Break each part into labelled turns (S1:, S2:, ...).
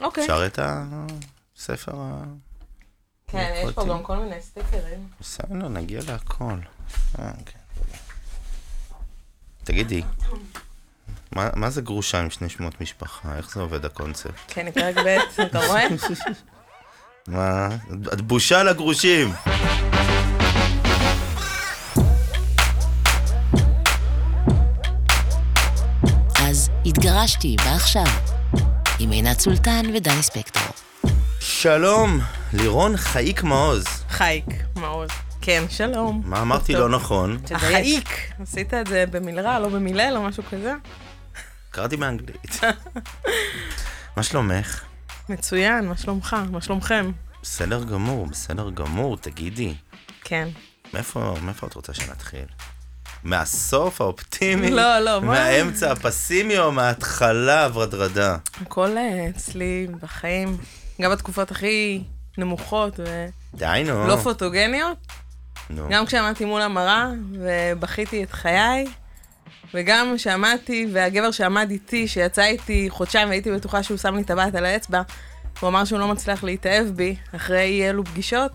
S1: אוקיי.
S2: אפשר את הספר ה...
S1: כן, יש פה. גם כל מיני סטיקרים.
S2: בסדר, נגיע להכל. אה, כן. תגידי, מה, מה זה גרושה עם שני שמות משפחה? איך זה עובד הקונספט?
S1: כן, פרק ב', אתה רואה?
S2: מה? את בושה לגרושים.
S3: אז התגרשתי, ועכשיו? עם עינת סולטן ודני ספקטור.
S2: שלום, לירון חאיק מעוז.
S1: חייק, מעוז. כן, שלום.
S2: מה אמרתי. לא נכון?
S1: החייק. עשית את זה במלרע, לא במילל או משהו כזה?
S2: קראתי באנגלית. מה שלומך?
S1: מצוין, מה שלומך? מה שלומכם?
S2: בסדר גמור, בסדר גמור, תגידי.
S1: כן.
S2: מאיפה, מאיפה את רוצה שנתחיל? מהסוף האופטימי?
S1: לא, לא, מה?
S2: מהאמצע הפסימי או מההתחלה הוורדרדה?
S1: הכל אה, אצלי בחיים, גם בתקופות הכי נמוכות. ולא פוטוגניות,
S2: נו.
S1: גם כשעמדתי מול המראה ובכיתי את חיי, וגם כשעמדתי והגבר שעמד איתי, שיצא איתי חודשיים והייתי בטוחה שהוא שם לי טבעת על האצבע, הוא אמר שהוא לא מצליח להתאהב בי אחרי אי אלו פגישות,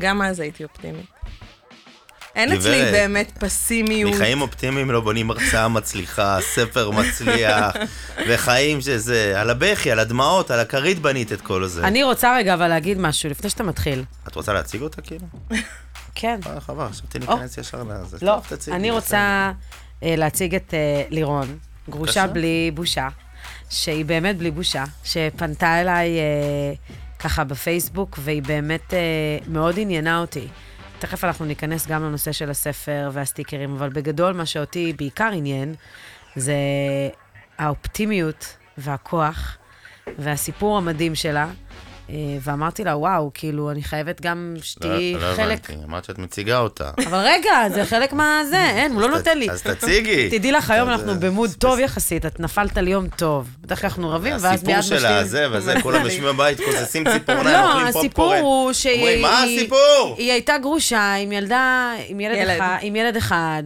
S1: גם אז הייתי אופטימית. אין אצלי באמת פסימיות.
S2: מחיים אופטימיים לא בונים הרצאה מצליחה, ספר מצליח, וחיים שזה, על הבכי, על הדמעות, על הכרית בנית את כל זה.
S4: אני רוצה רגע אבל להגיד משהו, לפני שאתה מתחיל.
S2: את רוצה להציג אותה כאילו?
S4: כן.
S2: אה, חבל, חשבתי להיכנס ישר לזה.
S4: לא, אני. רוצה אה, להציג את אה, לירון, גרושה. בלי בושה, שהיא באמת בלי בושה, שפנתה אליי ככה בפייסבוק, והיא באמת אה, מאוד עניינה אותי. תכף אנחנו ניכנס גם לנושא של הספר והסטיקרים, אבל בגדול מה שאותי בעיקר עניין, זה האופטימיות והכוח והסיפור המדהים שלה. אה, ואמרתי לה, וואו, כאילו, אני חייבת גם שתהיי
S2: לא, לא
S4: חלק...
S2: הבנתי, אמרת שאת מציגה אותה.
S4: אבל רגע, זה חלק מהזה, אין, הוא לא נותן לי.
S2: אז תציגי.
S4: תדעי לך, היום אנחנו במוד טוב יחסית, את נפלת על יום טוב. בדרך כלל אנחנו רבים, ואז מיד
S2: הסיפור שלה, זה וזה, כולם יושבים בבית, כוססים ציפורניים,
S4: לא,
S2: אוכלים
S4: הסיפור
S2: פופקורן.
S4: הוא שהיא...
S2: מה הסיפור?
S4: היא הייתה גרושה עם ילדה, עם ילד. אחד,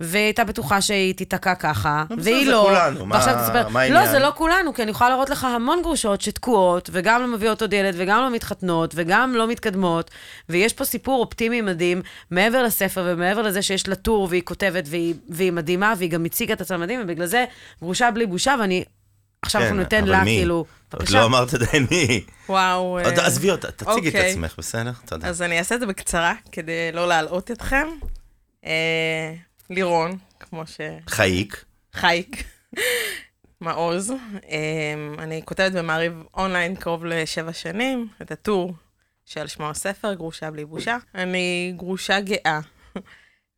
S4: והיא הייתה בטוחה שהיא תיתקע ככה, והיא
S2: זה
S4: לא.
S2: כולנו, מה-
S4: ועכשיו תספר,
S2: מה
S4: לא,
S2: העניין?
S4: זה לא כולנו, כי אני יכולה להראות לך המון גרושות שתקועות, וגם לא מביאות עוד ילד, וגם לא מתחתנות, וגם לא מתקדמות, ויש פה סיפור אופטימי מדהים, מעבר לספר ומעבר לזה שיש לה טור, והיא כותבת, והיא, והיא מדהימה, והיא גם הציגה את עצמה מדהים, ובגלל זה גרושה בלי בושה, ואני... עכשיו אנחנו
S2: כן,
S4: ניתן
S2: אבל
S4: לה,
S2: מי?
S4: כאילו...
S2: עוד
S4: בבקשה.
S2: לא אמרת עדיין מי.
S1: וואו. אה,
S2: עוד- עזבי אותה, תציגי את
S1: אוקיי.
S2: עצמך, בסדר? תודה.
S1: אז אני אעשה את זה בקצרה, כדי לא להלאות אתכם. אה, לירון, כמו ש...
S2: חאיק.
S1: חייק, מעוז. אה, אני כותבת במעריב אונליין קרוב לשבע שנים, את הטור שעל שמו הספר, גרושה בלי בושה. אני גרושה גאה.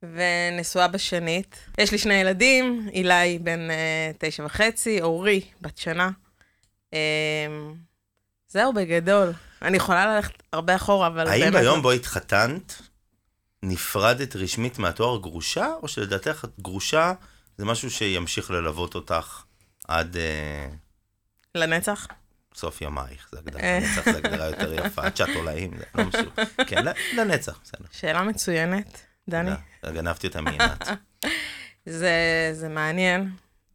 S1: ונשואה בשנית. יש לי שני ילדים, אילי בן אה, תשע וחצי, אורי בת שנה. אה, זהו בגדול. אני יכולה ללכת הרבה אחורה, אבל
S2: האם
S1: באמת
S2: ביום
S1: לא.
S2: בו התחתנת, נפרדת רשמית מהתואר גרושה, או שלדעתך את גרושה זה משהו שימשיך ללוות אותך עד אה,
S1: לנצח?
S2: סוף ימייך? זה הגדרה,
S1: אה.
S2: לנצח זה הגדרה יותר יפה, עד שאת עולאים, זה לא משהו. כן, לנצח, בסדר.
S1: שאלה מצוינת, דני.
S2: גנבתי אותה מעינת.
S1: זה, זה מעניין,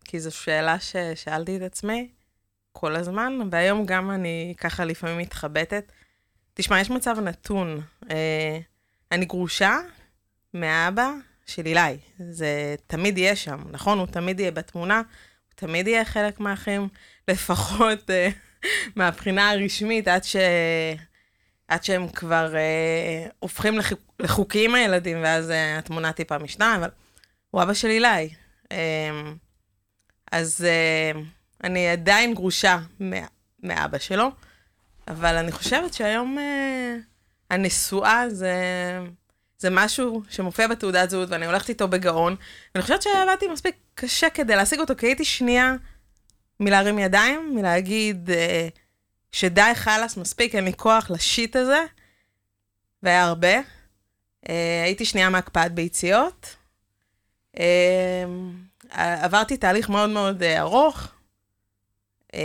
S1: כי זו שאלה ששאלתי את עצמי כל הזמן, והיום גם אני ככה לפעמים מתחבטת. תשמע, יש מצב נתון. אה, אני גרושה מאבא של אילי. זה תמיד יהיה שם, נכון? הוא תמיד יהיה בתמונה, תמיד יהיה חלק מהאחים, לפחות אה, מהבחינה הרשמית, עד, ש... עד שהם כבר אה, הופכים לח... לחוקיים הילדים, ואז אה, התמונה טיפה משתנה, אבל הוא אבא של אילי. אמ, אז אה, אני עדיין גרושה מה- מאבא שלו, אבל אני חושבת שהיום אה, הנשואה זה, זה משהו שמופיע בתעודת זהות, ואני הולכת איתו בגאון, ואני חושבת שעבדתי מספיק קשה כדי להשיג אותו, כי הייתי שנייה מלהרים ידיים, מלהגיד אה, שדי חלאס, מספיק, אין לי כוח לשיט הזה, והיה הרבה. אה, הייתי שנייה מהקפאת ביציות. אה, עברתי תהליך מאוד מאוד אה, ארוך, אה,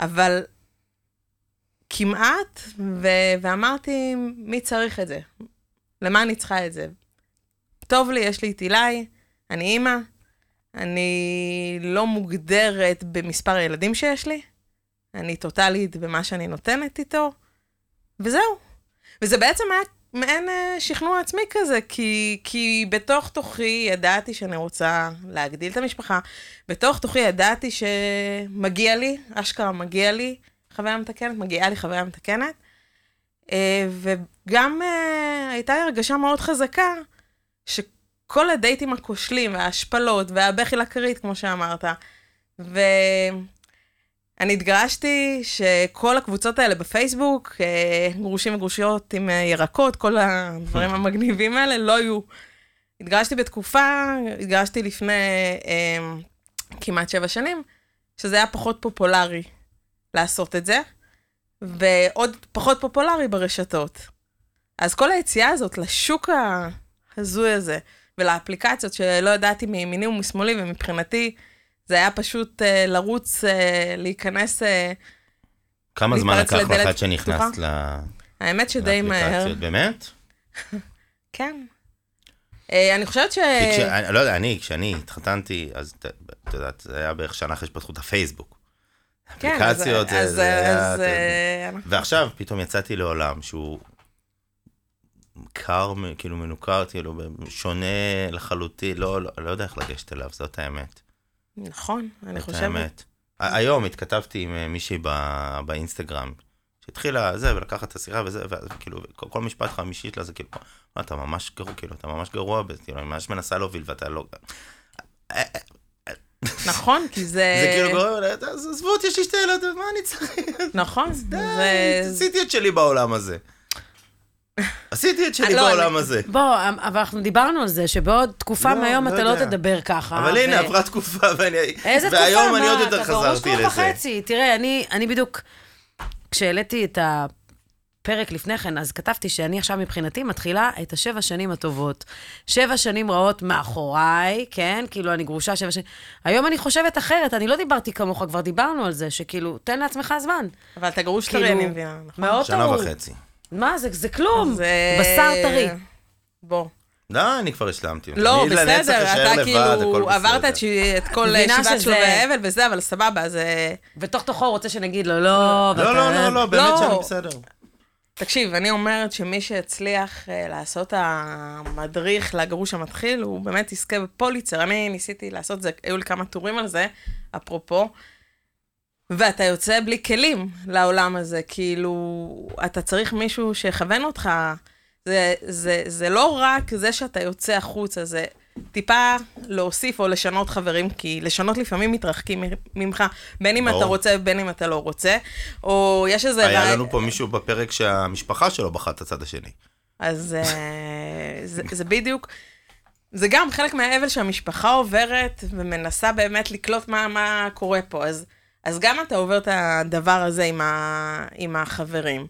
S1: אבל כמעט, ו- ואמרתי, מי צריך את זה? למה אני צריכה את זה? טוב לי, יש לי את אילי, אני אימא, אני לא מוגדרת במספר הילדים שיש לי, אני טוטאלית במה שאני נותנת איתו, וזהו. וזה בעצם היה מעין אה, שכנוע עצמי כזה, כי, כי בתוך תוכי ידעתי שאני רוצה להגדיל את המשפחה, בתוך תוכי ידעתי שמגיע לי, אשכרה מגיע לי חוויה מתקנת, מגיעה לי חוויה מתקנת, אה, וגם אה, הייתה לי הרגשה מאוד חזקה, שכל הדייטים הכושלים וההשפלות והבכי לכרית, כמו שאמרת, ו... אני התגרשתי שכל הקבוצות האלה בפייסבוק, אה, גרושים וגרושיות עם ירקות, כל הדברים המגניבים האלה, לא היו. התגרשתי בתקופה, התגרשתי לפני אה, כמעט שבע שנים, שזה היה פחות פופולרי לעשות את זה, ועוד פחות פופולרי ברשתות. אז כל היציאה הזאת לשוק ההזוי הזה, ולאפליקציות שלא ידעתי מימיני ומשמאלי, ומבחינתי, זה היה פשוט uh, לרוץ, uh, להיכנס... Uh,
S2: כמה זמן לקח לך עד שנכנסת? ל-
S1: האמת שדי מהר.
S2: באמת?
S1: כן. אני חושבת ש...
S2: כי כש- אני לא יודע, אני, כשאני התחתנתי, אז את יודעת, זה היה בערך שנה אחרי שפתחו את הפייסבוק.
S1: כן,
S2: אפליקציות,
S1: אז-
S2: זה-
S1: אז-
S2: זה.
S1: אז, אה, אנחנו-
S2: ועכשיו פתאום יצאתי לעולם שהוא קר, כאילו מנוכר, כאילו שונה לחלוטין, לא, לא, לא יודע איך לגשת אליו, זאת האמת.
S1: נכון, אני
S2: זאת
S1: חושבת.
S2: האמת. היום התכתבתי עם אה, מישהי ב- באינסטגרם, שהתחילה זה, ולקחת את השיחה וזה, וכאילו, כל, כל משפט חמישי שלה זה כאילו, "מה, אתה ממש גרוע, כאילו, אתה ממש גרוע כאילו, אני ממש מנסה להוביל ואתה לא...
S1: נכון, כי זה...
S2: זה כאילו גורם, לה, "אז עזבו אותי, יש לי שתי ילדות, מה אני צריך?
S1: נכון,
S2: די,
S1: זה...
S2: עשיתי את שלי בעולם הזה. עשיתי את שלי
S1: לא,
S2: בעולם הזה.
S4: בוא, אבל אנחנו דיברנו על זה, שבעוד תקופה
S2: לא,
S4: מהיום
S2: לא
S4: אתה לא. תדבר ככה.
S2: אבל הנה, עברה תקופה, ואני...
S4: איזה תקופה?
S2: והיום אני עוד יותר
S4: אתה גרוש
S2: חזרתי
S4: כבר
S2: לזה.
S4: וחצי. תראה, אני, אני בדיוק, כשהעליתי את הפרק לפני כן, אז כתבתי שאני עכשיו מבחינתי מתחילה את השבע שנים הטובות. שבע שנים רעות מאחוריי, כן? כאילו, אני גרושה שבע שנים. היום אני חושבת אחרת, אני לא דיברתי כמוך, כבר דיברנו על זה, שכאילו, תן לעצמך זמן.
S1: אבל אתה גרוש
S4: כאילו,
S1: טרי, אני מבינה, נכון?
S4: מאוד
S2: שנה
S4: טרוד.
S2: וחצי.
S4: מה, זה, זה כלום.
S1: זה...
S4: בשר טרי.
S1: בוא.
S2: לא, אני כבר השלמתי.
S1: לא, בסדר, אתה כאילו עברת. את כל שבעת שלבי האבל וזה, אבל סבבה, זה...
S4: בתוך תוכו הוא רוצה שנגיד לו, לא,
S2: לא, לא, לא, לא, באמת
S1: לא.
S2: שאני בסדר.
S1: תקשיב, אני אומרת שמי שהצליח אה, לעשות המדריך לגרוש המתחיל, הוא באמת יזכה בפוליצר. אני ניסיתי לעשות זה, היו לי כמה טורים על זה, אפרופו. ואתה יוצא בלי כלים לעולם הזה, כאילו, אתה צריך מישהו שיכוון אותך. זה, זה, זה לא רק זה שאתה יוצא החוצה, זה טיפה להוסיף או לשנות חברים, כי לשנות לפעמים מתרחקים ממך, בין אם. אתה רוצה ובין אם אתה לא רוצה. או יש איזה...
S2: היה
S1: רעי-
S2: לנו פה מישהו בפרק שהמשפחה שלו בחרה את הצד השני.
S1: אז אה, זה, זה בדיוק, זה גם חלק מהאבל שהמשפחה עוברת ומנסה באמת לקלוט מה, מה קורה פה. אז, אז גם אתה עובר את הדבר הזה עם, ה, עם החברים,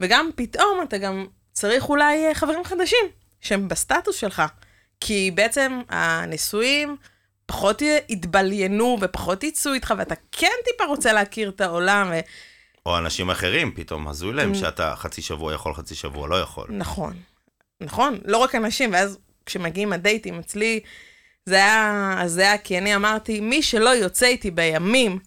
S1: וגם פתאום אתה גם צריך אולי אה, חברים חדשים שהם בסטטוס שלך. כי בעצם הנישואים פחות יתבליינו ופחות יצאו איתך, ואתה כן טיפה רוצה להכיר את העולם. ו...
S2: או אנשים אחרים, פתאום הזוי
S1: Mm.
S2: להם שאתה חצי שבוע יכול, חצי שבוע לא יכול.
S1: נכון, נכון, לא רק אנשים, ואז כשמגיעים הדייטים אצלי, זה היה, היה כי אני אמרתי, מי שלא יוצא איתי בימים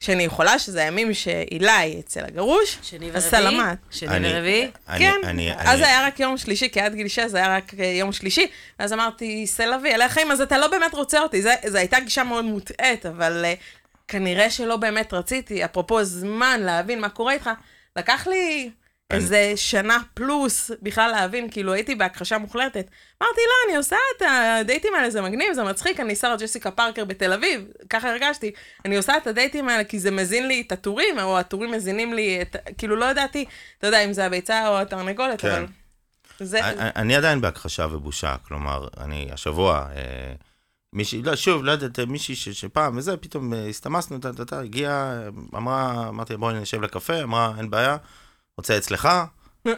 S1: שאני יכולה, שזה הימים שאילי אצל הגרוש,
S4: שני
S1: אז
S4: ורביעי?
S1: סלמת.
S4: שני
S2: אני-
S4: ורביעי?
S2: אני-
S1: כן,
S2: אני-
S1: אז
S2: אני-
S1: זה היה רק יום שלישי, כי עד גיל 6 זה היה רק אה, יום שלישי, ואז אמרתי, סלווי, אלה החיים, אז אתה לא באמת רוצה אותי. זה- זו הייתה גישה מאוד מוטעית, אבל אה, כנראה שלא באמת רציתי. אפרופו זמן להבין מה קורה איתך, לקח לי איזה שנה פלוס בכלל להבין, כאילו הייתי בהכחשה מוחלטת. אמרתי, לא, אני עושה את הדייטים האלה, זה מגניב, זה מצחיק, אני שרה ג'סיקה פארקר בתל אביב, ככה הרגשתי. אני עושה את הדייטים האלה כי זה מזין לי את הטורים, או הטורים מזינים לי את... כאילו, לא ידעתי, אתה יודע, אם זה הביצה או התרנגולת,
S2: כן.
S1: אבל... זה...
S2: אני- אני עדיין בהכחשה ובושה, כלומר, אני השבוע, אה, מישהי, לא, שוב, לא יודעת, מישהי ש- שפעם, וזה, פתאום אה, הסתמסנו, הגיעה, אמרה, אמרתי, בואי נשב לקפה, אמרה, אין בעיה, רוצה אצלך?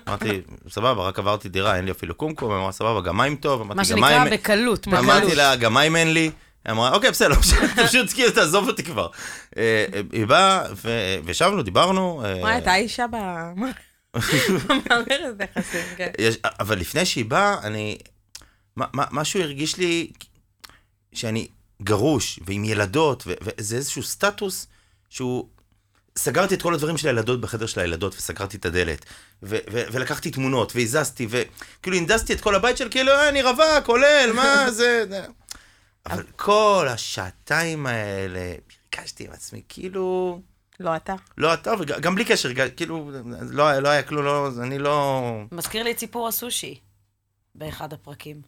S2: אמרתי, סבבה, רק עברתי דירה, אין לי אפילו קומקום, אמרה, סבבה, גם מים טוב,
S4: מה
S2: אמרתי, גם
S4: שנקרא
S2: מים...
S4: בקלות, בקלות.
S2: אמרתי לה, גם מים אין לי. היא אמרה, אוקיי, בסדר, פשוט כאילו, תעזוב אותי כבר. אה, היא באה, וישבנו, דיברנו. אה,
S1: וואי, אתה אישה ב... במערכת היחסים, כן.
S2: אבל לפני שהיא באה, אני... מה, מה, משהו הרגיש לי שאני גרוש ועם ילדות, וזה איזשהו סטטוס שהוא... סגרתי את כל הדברים של הילדות בחדר של הילדות, וסגרתי את הדלת, ו- ו- ולקחתי תמונות, והזזתי, וכאילו הנדסתי את כל הבית של כאילו, אה, אני רווק, כולל, מה זה... זה." אבל כל השעתיים האלה, הרגשתי עם עצמי, כאילו...
S1: לא אתה.
S2: לא אתה, וגם בלי קשר, כאילו, לא, לא היה כלום, לא, אני לא...
S4: מזכיר לי את סיפור הסושי באחד הפרקים.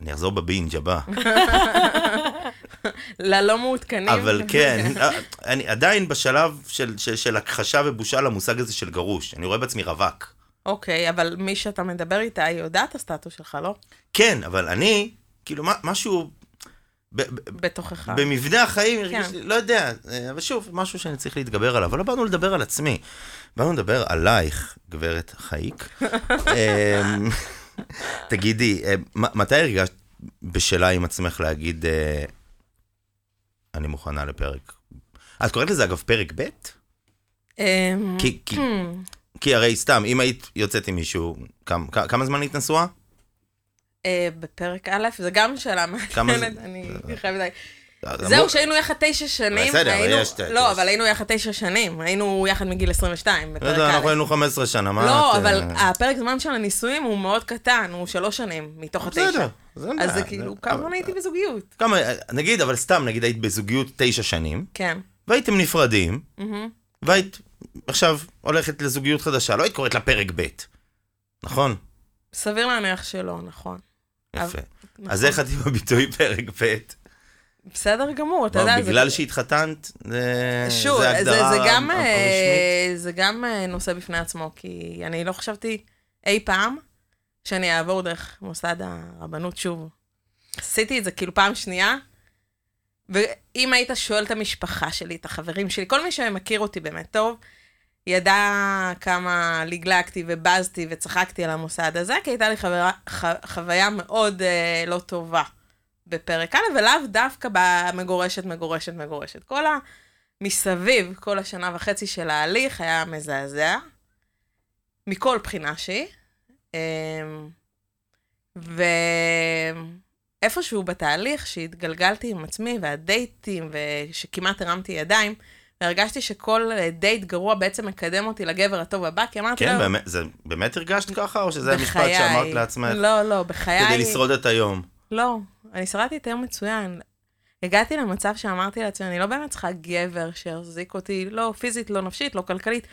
S2: אני אחזור בבינג' הבא.
S1: ללא מעודכנים.
S2: אבל כן, אני עדיין בשלב של, של, של הכחשה ובושה למושג הזה של גרוש. אני רואה בעצמי רווק.
S1: אוקיי, אבל מי שאתה מדבר איתה, היא יודעת הסטטוס שלך, לא?
S2: כן, אבל אני, כאילו, מה- משהו... ב, ב,
S1: בתוכך.
S2: במבנה החיים הרגיש
S1: כן.
S2: לי, לא יודע, אה, אבל שוב, משהו שאני צריך להתגבר עליו, אבל לא באנו לדבר על עצמי. באנו לדבר עלייך, גברת חייק. אמ, תגידי, אה, מתי הרגשת בשלה עם עצמך להגיד, אה, אני מוכנה לפרק? את קוראת לזה אגב פרק ב'?
S1: אמ,
S2: כי, כי, כי הרי סתם, אם היית יוצאת עם מישהו, כמה, כמה זמן היית נשואה?
S1: אה, בפרק א', זה גם שאלה מעניינת, אני חייבת להגיד. זהו, שהיינו יחד תשע שנים.
S2: בסדר, אבל
S1: היינו-
S2: יש- יש-
S1: לא, אבל היינו יחד תשע שנים. היינו יחד מגיל 22,
S2: לא
S1: בפרק
S2: יודע, אנחנו. היינו 15 שנה, מה
S1: לא,
S2: את,
S1: אבל
S2: אה,
S1: הפרק זמן של הנישואים הוא מאוד קטן, הוא שלוש שנים מתוך התשע.
S2: בסדר, זה אין
S1: אז
S2: בעיה,
S1: זה כאילו, כמה זמן הייתי בזוגיות?
S2: כמה, נגיד, אבל סתם, נגיד היית בזוגיות תשע שנים,
S1: כן.
S2: והייתם נפרדים. והיית עכשיו הולכת לזוגיות חדשה, לא היית קוראת לה פרק ב', נכון?
S1: סביר להניח שלא, נכון.
S2: יפה.
S1: נכון.
S2: אז איך את עם הביטוי פרק ב'?
S1: בסדר גמור, אתה
S2: מה,
S1: יודע, זה...
S2: בגלל שהתחתנת, זה
S1: שוב,
S2: זה
S1: זה,
S2: הגדרה
S1: זה, גם,
S2: הרשמית?
S1: אה, זה גם אה, נושא בפני עצמו, כי אני לא חשבתי אי פעם שאני אעבור דרך מוסד הרבנות שוב. עשיתי את זה כאילו פעם שנייה, ואם היית שואל את המשפחה שלי, את החברים שלי, כל מי שמכיר אותי באמת טוב, ידע כמה לגלגתי ובזתי וצחקתי על המוסד הזה, כי הייתה לי חברה, ח, חוויה מאוד אה, לא טובה בפרק א', ולאו דווקא במגורשת, מגורשת, מגורשת. כל המסביב, כל השנה וחצי של ההליך היה מזעזע, מכל בחינה שהיא. אמ, ואיפשהו בתהליך שהתגלגלתי עם עצמי, והדייטים, ושכמעט הרמתי ידיים, והרגשתי שכל דייט גרוע בעצם מקדם אותי לגבר הטוב הבא, כי אמרתי
S2: כן,
S1: לו,
S2: באמת, זה באמת הרגשת ככה, או שזה המשפט
S1: בחיי-
S2: שאמרת לעצמך?
S1: לא, לא, בחיי...
S2: כדי לשרוד את היום.
S1: לא, אני שרדתי היום מצוין. הגעתי למצב שאמרתי לעצמי, אני לא באמת צריכה גבר שיחזיק אותי, לא פיזית, לא נפשית, לא כלכלית,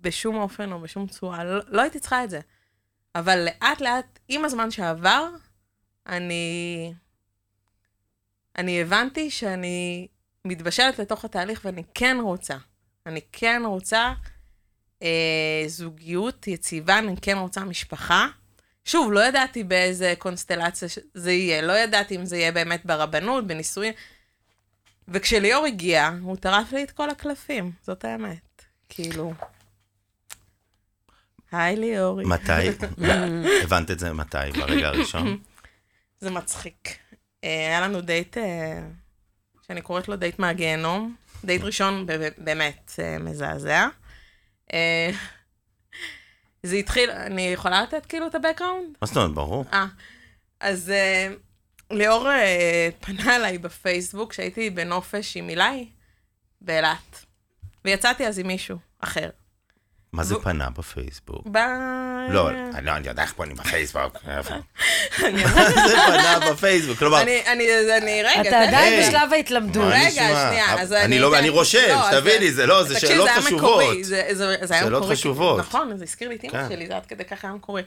S1: בשום אופן או בשום צורה, לא, לא הייתי צריכה את זה. אבל לאט לאט, עם הזמן שעבר, אני... אני הבנתי שאני מתבשלת לתוך התהליך ואני כן רוצה. אני כן רוצה אה, זוגיות יציבה, אני כן רוצה משפחה. שוב, לא ידעתי באיזה קונסטלציה זה יהיה, לא ידעתי אם זה יהיה באמת ברבנות, בנישואים. וכשליאור הגיע, הוא טרף לי את כל הקלפים, זאת האמת. כאילו... היי ליאורי.
S2: מתי? הבנת את זה מתי? ברגע הראשון?
S1: זה מצחיק. אה, היה לנו דייט, אה, שאני קוראת לו דייט מהגיהנום. דייט ראשון באמת אה, מזעזע. זה התחיל, אני יכולה לתת כאילו את ה background?
S2: מה זאת אומרת, ברור.
S1: אה, אז אה, ליאור אה, פנה אליי בפייסבוק כשהייתי בנופש עם אילי באילת. ויצאתי אז עם מישהו אחר.
S2: מה זה
S1: והוא-
S2: פנה בפייסבוק?
S1: ב...
S2: לא, אני לא אני יודע איך פונים בפייסבוק. זה פנה בפייסבוק? כלומר,
S1: אני, אני, אני, רגע,
S4: אתה. עדיין. בשלב ההתלמדות.
S1: רגע? שנייה, אז
S2: אני
S1: אני
S2: לא- אני רושם,
S1: לא,
S2: שתביני, זה לא, זה שאלות חשובות.
S1: זה, זה, זה היה
S2: שאלות
S1: מקורי.
S2: חשובות.
S1: נכון, זה הזכיר לי את אמא
S2: כן.
S1: שלי, זה עד כדי ככה היה מקורי.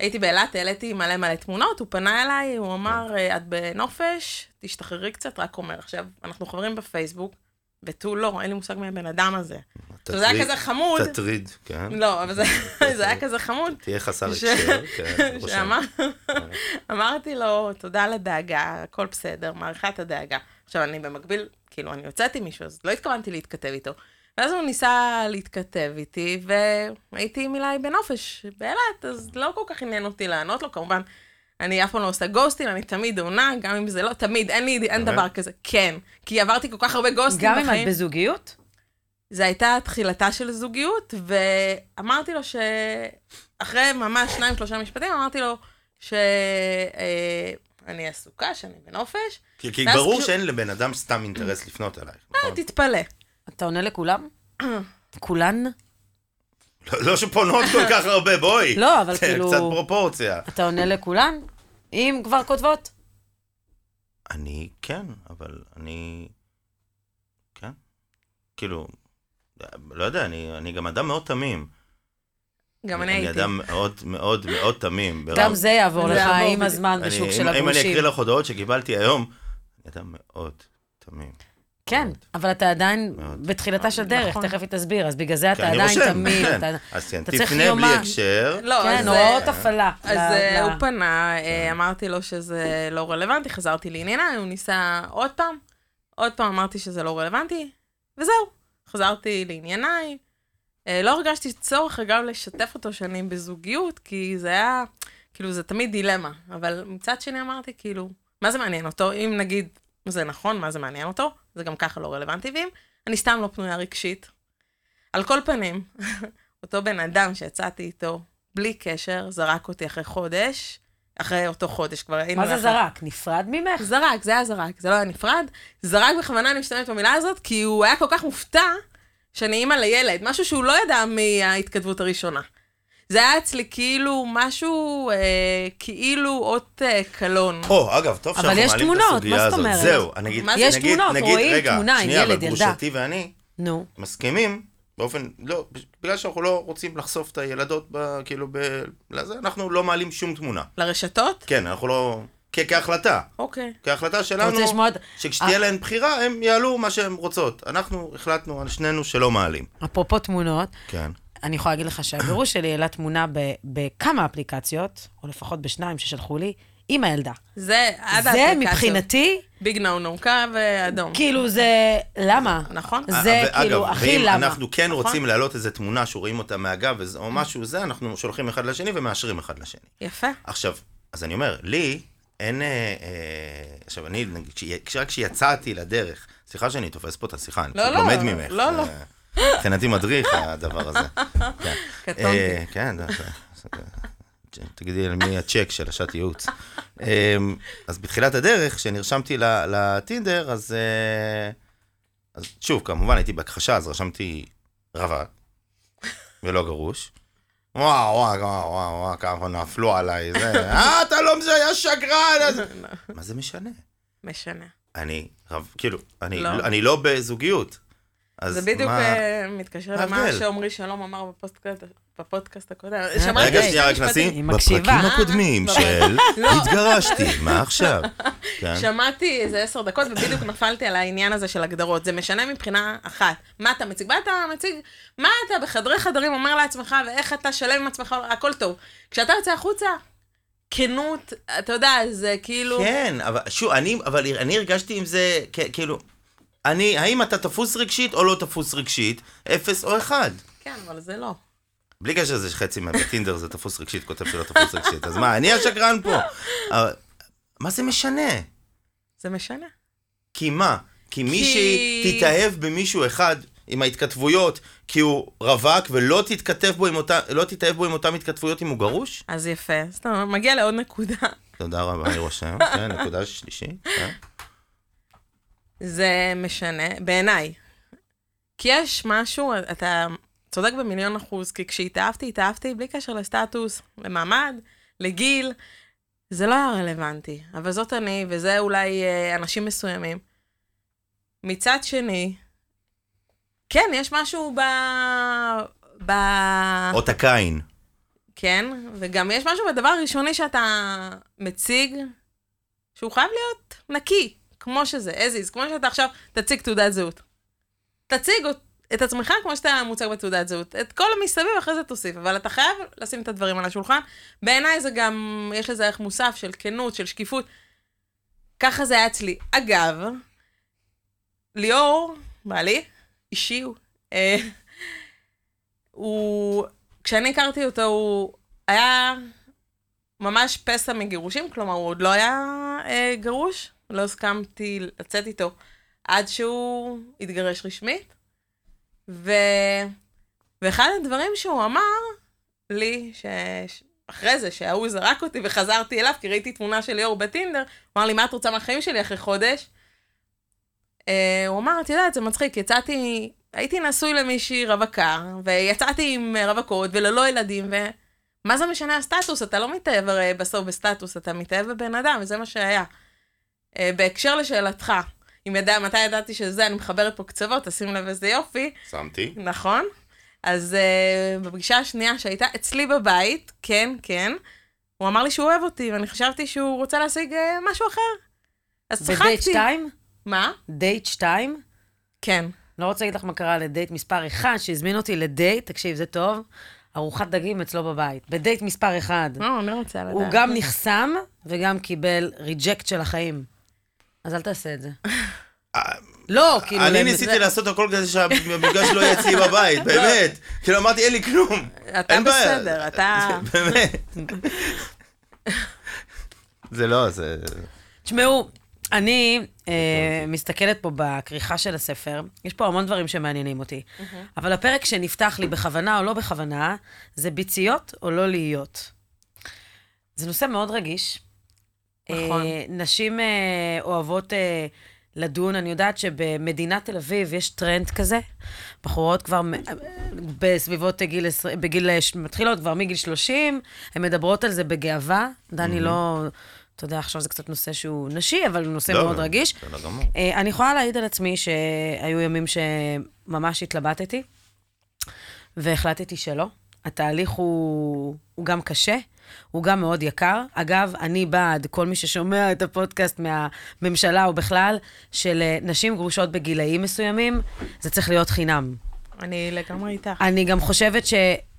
S1: הייתי באילת, העליתי מלא מלא תמונות, הוא פנה אליי, הוא אמר,
S2: כן.
S1: את בנופש, תשתחררי קצת, רק אומר. עכשיו, אנחנו חברים בפייסבוק, ותו לא, אין לי מושג מי הבן אדם הזה. עכשיו, זה היה
S2: תטריד-
S1: כזה חמוד.
S2: תטריד, כן.
S1: לא, אבל זה זה היה כזה חמוד.
S2: תהיה חסר
S1: ש-
S2: הקשר, כן.
S1: שאמר- אמרתי לו, תודה על הדאגה, הכל בסדר, מעריכה את הדאגה. עכשיו, אני במקביל, כאילו, אני יוצאת עם מישהו, אז לא התכוונתי להתכתב איתו. ואז הוא ניסה להתכתב איתי, והייתי עם אילי בנופש באילת, אז לא כל כך עניין אותי לענות לו, כמובן. אני אף פעם לא עושה גוסטים, אני תמיד עונה, גם אם זה לא, תמיד, אין לי, אין? דבר כזה. כן, כי עברתי כל כך הרבה גוסטים
S4: גם אם
S1: בחיים.
S4: את בזוגיות?
S1: זה הייתה תחילתה של זוגיות, ואמרתי לו שאחרי ממש שניים, שלושה משפטים, אמרתי לו שאני עסוקה, שאני בנופש.
S2: כי כי ברור
S1: כשהוא-
S2: שאין לבן אדם סתם אינטרס לפנות אלייך, נכון?
S1: תתפלא.
S4: אתה עונה לכולם? כולן?
S2: לא- לא שפונות כל כך הרבה, בואי.
S4: לא, אבל כאילו-
S2: קצת פרופורציה.
S4: אתה עונה לכולן? אם כבר כותבות?
S2: אני כן, אבל אני... כן. כאילו, לא יודע, אני, אני גם אדם מאוד תמים.
S1: גם אני הייתי.
S2: אדם מאוד מאוד מאוד תמים. ברב-
S4: גם זה יעבור לך עם. הזמן
S2: אני-
S4: בשוק
S2: אם-
S4: של
S2: אם אני
S4: הגרושים.
S2: אקריא לך הודעות שקיבלתי היום, אני אדם מאוד תמים.
S4: כן,
S2: מאוד.
S4: אבל אתה עדיין
S2: מאוד.
S4: בתחילתה של דרך,
S1: נכון.
S4: תכף היא תסביר, אז בגלל זה אתה
S2: אני
S4: עדיין
S2: רושם,
S4: תמים.
S2: כן.
S4: אתה-
S2: אז כן, תפנה בלי. הקשר.
S1: לא,
S4: כן,
S1: אז...
S4: הוראות
S1: אה,
S4: הפעלה.
S1: אז אה, הוא פנה, אה, אמרתי לו שזה לא רלוונטי, חזרתי לענייניי, הוא ניסה עוד פעם, עוד פעם אמרתי שזה לא רלוונטי, וזהו. חזרתי לענייניי. אה, לא הרגשתי צורך, אגב, לשתף אותו שאני בזוגיות, כי זה היה, כאילו, זה תמיד דילמה. אבל מצד שני אמרתי, כאילו, מה זה מעניין אותו? אם נגיד זה נכון, מה זה מעניין אותו? זה גם ככה לא רלוונטי, ואם אני סתם לא פנויה רגשית. על כל פנים, אותו בן אדם שיצאתי איתו בלי קשר, זרק אותי אחרי חודש, אחרי אותו חודש כבר היינו...
S4: מה זה
S1: יחד.
S4: זרק? נפרד ממך?
S1: זרק, זה היה זרק, זה לא היה נפרד. זרק בכוונה, אני משתמשת במילה הזאת, כי הוא היה כל כך מופתע שאני אימא לילד, משהו שהוא לא ידע מההתכתבות הראשונה. זה היה אצלי כאילו משהו, אה, כאילו אות אה, קלון.
S2: או, אגב, טוב
S4: אבל
S2: שאנחנו
S4: יש
S2: מעלים את
S4: תמונות,
S2: הסוגיה
S4: מה זאת
S2: הזאת.
S4: אומרת?
S2: זהו, אני אגיד,
S1: מה זה?
S4: יש
S2: נגיד,
S4: תמונות,
S2: נגיד,
S4: רואים
S2: רגע,
S4: תמונה,
S2: שנייה,
S4: ילד,
S2: אבל. גרושתי ואני
S4: נו.
S2: מסכימים באופן, לא, בגלל שאנחנו לא רוצים לחשוף את הילדות, ב, כאילו, ב... לזה, אנחנו לא מעלים שום תמונה.
S1: לרשתות?
S2: כן, אנחנו לא... כ- כהחלטה.
S1: אוקיי.
S2: כהחלטה שלנו,
S4: לשמוע... את-
S2: שכשתהיה
S4: אה.
S2: להן בחירה, הם יעלו מה שהן רוצות. אנחנו החלטנו על שנינו שלא מעלים.
S4: אפרופו תמונות,
S2: כן.
S4: אני יכולה להגיד לך שהגירוש שלי העלה תמונה בכמה אפליקציות, או לפחות בשניים ששלחו לי, עם הילדה.
S1: זה עד
S4: זה. מבחינתי,
S1: ביג נו נו, קו אדום.
S4: כאילו זה... למה?
S1: נכון.
S4: זה
S2: אה,
S4: כאילו,
S2: ואגב,
S4: הכי
S2: ואם
S4: למה.
S2: אנחנו כן
S1: נכון.
S2: רוצים להעלות איזה תמונה שרואים אותה מהגב וזה- או משהו זה, אנחנו שולחים אחד לשני ומאשרים אחד לשני.
S1: יפה.
S2: עכשיו, אז אני אומר, לי אין... אה, אה, עכשיו, אני, רק כשיצאתי לדרך, סליחה שאני תופס פה את השיחה, אני
S1: לא,
S2: פשוט
S1: לא,
S2: לומד ממך.
S1: לא, לא.
S2: אה, מבחינתי מדריך הדבר הזה. כן.
S1: קטונתי.
S2: אה, כן, תגידי למי הצ'ק של השעת ייעוץ. אה, אז בתחילת הדרך, כשנרשמתי לטינדר, אז... אה, אז שוב, כמובן הייתי בהכחשה, אז רשמתי רווק, ולא גרוש. וואו, וואו, וואו, וואו, כמה נפלו עליי, זה, אה, אתה לא מזה, היה שקרן. אז- מה זה משנה?
S1: משנה.
S2: אני, כאילו, אני
S1: לא.
S2: אני לא בזוגיות. אז
S1: זה בדיוק
S2: מה-
S1: אה, מתקשר למה? שעמרי שלום אמר בפודקאסט- בפודקאסט הקודם.
S4: רגע,
S1: שמעתי
S2: רגע,
S1: שני
S2: שנייה, רק. נשים. בפרקים הקודמים
S1: אה,
S2: של
S1: לא.
S2: התגרשתי, מה עכשיו? כן.
S1: שמעתי איזה עשר דקות, ובדיוק נפלתי על העניין הזה של הגדרות. זה משנה מבחינה אחת. מה אתה מציג? מה אתה מציג? מה אתה בחדרי חדרים אומר לעצמך, ואיך אתה שלם עם עצמך, הכל טוב. כשאתה יוצא החוצה, כנות, אתה יודע, זה כאילו...
S2: כן, אבל שוב, אני, אבל אני הרגשתי עם זה, כאילו, אני, האם אתה תפוס רגשית או לא תפוס רגשית? אפס או אחד.
S1: כן, אבל זה לא.
S2: בלי קשר לזה שחצי מהטינדר זה תפוס רגשית, כותב שלא תפוס רגשית. אז מה, אני השקרן פה. אבל, מה זה משנה?
S1: זה משנה.
S2: כי מה? כי מישהי תתאהב במישהו אחד עם ההתכתבויות, כי הוא רווק ולא תתכתב בו עם אותה, לא תתאהב בו עם אותן התכתבויות אם הוא גרוש?
S1: אז יפה. אתה מגיע לעוד נקודה.
S2: תודה רבה, אני רושם. כן, נקודה שלישית.
S1: זה משנה, בעיניי. כי יש משהו, אתה צודק במיליון אחוז, כי כשהתאהבתי, התאהבתי בלי קשר לסטטוס, למעמד, לגיל, זה לא היה רלוונטי. אבל זאת אני, וזה אולי אה, אנשים מסוימים. מצד שני, כן, יש משהו ב... ב...
S2: אות הקין.
S1: כן, וגם יש משהו בדבר הראשוני שאתה מציג, שהוא חייב להיות נקי, כמו שזה, as is, כמו שאתה עכשיו תציג תעודת זהות. תציג את עצמך כמו שאתה מוצג בתעודת זהות. את כל המסביב אחרי זה תוסיף, אבל אתה חייב לשים את הדברים על השולחן. בעיניי זה גם, יש לזה ערך מוסף של כנות, של שקיפות. ככה זה היה אצלי. אגב, ליאור, בעלי, אישי הוא, אה, הוא, כשאני הכרתי אותו, הוא היה ממש פסע מגירושים, כלומר, הוא עוד לא היה אה, גרוש, לא הסכמתי לצאת איתו עד שהוא התגרש רשמית. ו... ואחד הדברים שהוא אמר לי, ש... אחרי זה, שההוא זרק אותי וחזרתי אליו, כי ראיתי תמונה של ליאור בטינדר, הוא אמר לי, מה את רוצה מהחיים שלי אחרי חודש? Uh, הוא אמר, את יודעת, זה מצחיק, יצאתי הייתי נשוי למישהי רווקה, ויצאתי עם רווקות וללא ילדים, ומה זה משנה הסטטוס? אתה לא מתאהב הרי בסוף בסטטוס, אתה מתאהב בבן אדם, וזה מה שהיה. אה, בהקשר לשאלתך, אם ידע, מתי ידעתי שזה, אני מחברת פה קצוות, תשים לב איזה יופי.
S2: שמתי.
S1: נכון. אז אה, בפגישה השנייה שהייתה אצלי בבית, כן, כן, הוא אמר לי שהוא אוהב אותי, ואני חשבתי שהוא רוצה להשיג אה, משהו אחר. אז צחקתי.
S4: בדייט 2?
S1: מה?
S4: דייט 2?
S1: כן.
S4: לא רוצה להגיד לך מה קרה לדייט מספר 1, שהזמין אותי לדייט, תקשיב, זה טוב, ארוחת דגים אצלו בבית. בדייט מספר 1.
S1: לא, אני לא רוצה לדעת.
S4: הוא גם נחסם וגם קיבל reject של החיים. אז אל תעשה את זה. לא, כאילו...
S2: אני ניסיתי לעשות הכל כדי שהמפגש לא יהיה אצלי בבית, באמת. כאילו אמרתי, אין לי כלום.
S1: אתה. בסדר, אתה...
S2: באמת. זה לא, זה...
S4: תשמעו, אני אה, מסתכלת פה בכריכה של הספר, יש פה המון דברים שמעניינים אותי, אבל הפרק שנפתח לי בכוונה או לא בכוונה, זה ביציות או לא להיות. זה נושא מאוד רגיש.
S1: נכון.
S4: אה, נשים אה, אוהבות אה, לדון, אני יודעת שבמדינת תל אביב יש טרנד כזה, בחורות כבר בסביבות גיל, בגיל, מתחילות כבר מגיל 30, הן מדברות על זה בגאווה. דני לא, אתה יודע, עכשיו זה קצת נושא שהוא נשי, אבל הוא נושא
S2: לא,
S4: מאוד רגיש.
S2: בסדר גמור.
S4: אה, אני יכולה להעיד על עצמי שהיו ימים שממש התלבטתי, והחלטתי שלא. התהליך הוא, הוא גם קשה, הוא גם מאוד יקר. אגב, אני בעד כל מי ששומע את הפודקאסט מהממשלה או בכלל, של אה, נשים גרושות בגילאים מסוימים, זה צריך להיות חינם.
S1: אני לגמרי איתך.
S4: אני גם חושבת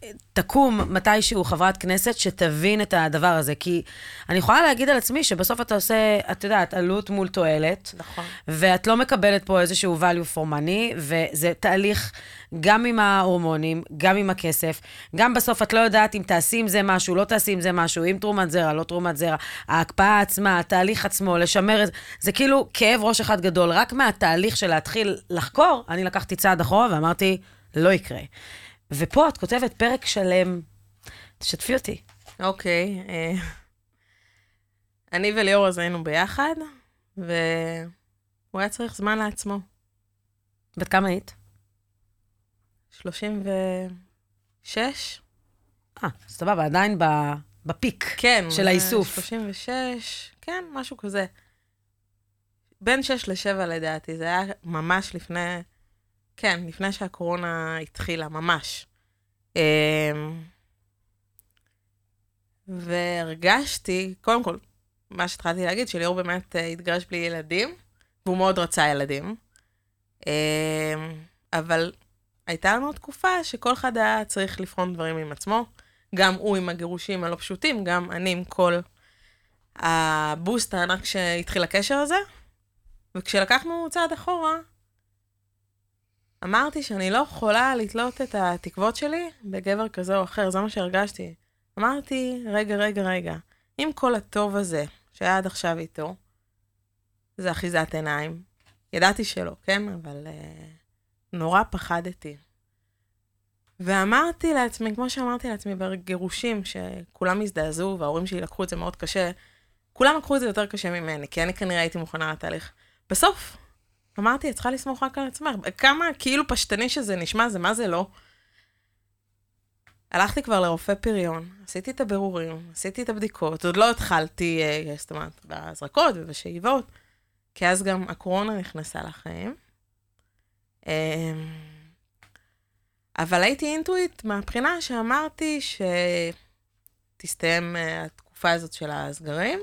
S4: שתקום מתישהו חברת כנסת שתבין את הדבר הזה, כי אני יכולה להגיד על עצמי שבסוף אתה עושה, את יודעת, עלות מול תועלת.
S1: נכון.
S4: ואת לא מקבלת פה איזשהו value for money, וזה תהליך גם עם ההורמונים, גם עם הכסף. גם בסוף את לא יודעת אם תעשי עם זה משהו, לא תעשי עם זה משהו, אם תרומת זרע, לא תרומת זרע. ההקפאה עצמה, התהליך עצמו, לשמר את זה, זה כאילו כאב ראש אחד גדול. רק מהתהליך של להתחיל לחקור, אני לקחתי צעד אחורה ואמרתי, לא יקרה. ופה את כותבת פרק שלם, תשתפי אותי.
S1: אוקיי. אה, אני וליאור אז היינו ביחד, והוא היה צריך זמן לעצמו.
S4: בת כמה היית?
S1: 36?
S4: אה, סבבה, עדיין ב- בפיק.
S1: כן.
S4: של האיסוף.
S1: 36, כן, משהו כזה. בין 6 ל-7 לדעתי, זה היה ממש לפני, כן, לפני שהקורונה התחילה, ממש. אמ, והרגשתי, קודם כל, מה שהתחלתי להגיד, שליאור באמת אה, התגרש בלי ילדים, והוא מאוד רצה ילדים. אמ, אבל הייתה לנו תקופה שכל אחד היה צריך לבחון דברים עם עצמו. גם הוא עם הגירושים הלא פשוטים, גם אני עם כל הבוסט הענק שהתחיל הקשר הזה. וכשלקחנו צעד אחורה, אמרתי שאני לא יכולה לתלות את התקוות שלי בגבר כזה או אחר, זה מה שהרגשתי. אמרתי, רגע, רגע, רגע, עם כל הטוב הזה שהיה עד עכשיו איתו, זה אחיזת עיניים. ידעתי שלא, כן? אבל uh, נורא פחדתי. ואמרתי לעצמי, כמו שאמרתי לעצמי בגירושים, שכולם הזדעזעו וההורים שלי לקחו את זה מאוד קשה, כולם לקחו את זה יותר קשה ממני, כי אני כנראה הייתי מוכנה לתהליך. בסוף, אמרתי, את צריכה לסמוך רק על עצמך. כמה כאילו פשטני שזה נשמע, זה מה זה לא. הלכתי כבר לרופא פריון, עשיתי את הבירורים, עשיתי את הבדיקות, עוד לא התחלתי, אה, זאת אומרת, בהזרקות ובשאיבות, כי אז גם הקורונה נכנסה לחיים. אה, אבל הייתי אינטואיט מהבחינה שאמרתי שתסתיים אה, התקופה הזאת של הסגרים,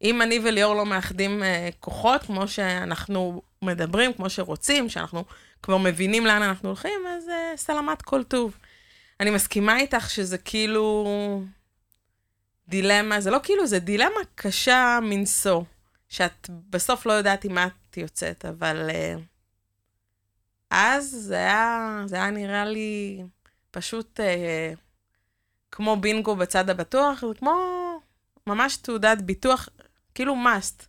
S1: ואם אני וליאור לא מאחדים אה, כוחות, כמו שאנחנו מדברים, כמו שרוצים, שאנחנו כבר מבינים לאן אנחנו הולכים, אז אה, סלמת כל טוב. אני מסכימה איתך שזה כאילו דילמה, זה לא כאילו, זה דילמה קשה מנשוא, שאת בסוף לא יודעת עם מה את יוצאת, אבל... Uh, אז זה היה, זה היה נראה לי פשוט אה, כמו בינגו בצד הבטוח, זה כמו ממש תעודת ביטוח, כאילו must.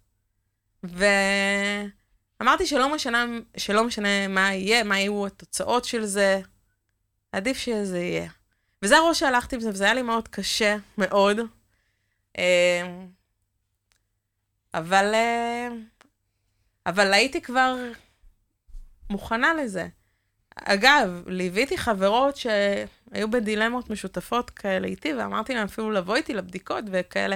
S1: ואמרתי שלא משנה, שלא משנה מה יהיה, מה יהיו התוצאות של זה, עדיף שזה יהיה. וזה הראש שהלכתי עם זה, וזה היה לי מאוד קשה, מאוד. אה, אבל, אה, אבל הייתי כבר מוכנה לזה. אגב, ליוויתי חברות שהיו בדילמות משותפות כאלה איתי, ואמרתי להם אפילו לבוא איתי לבדיקות וכאלה.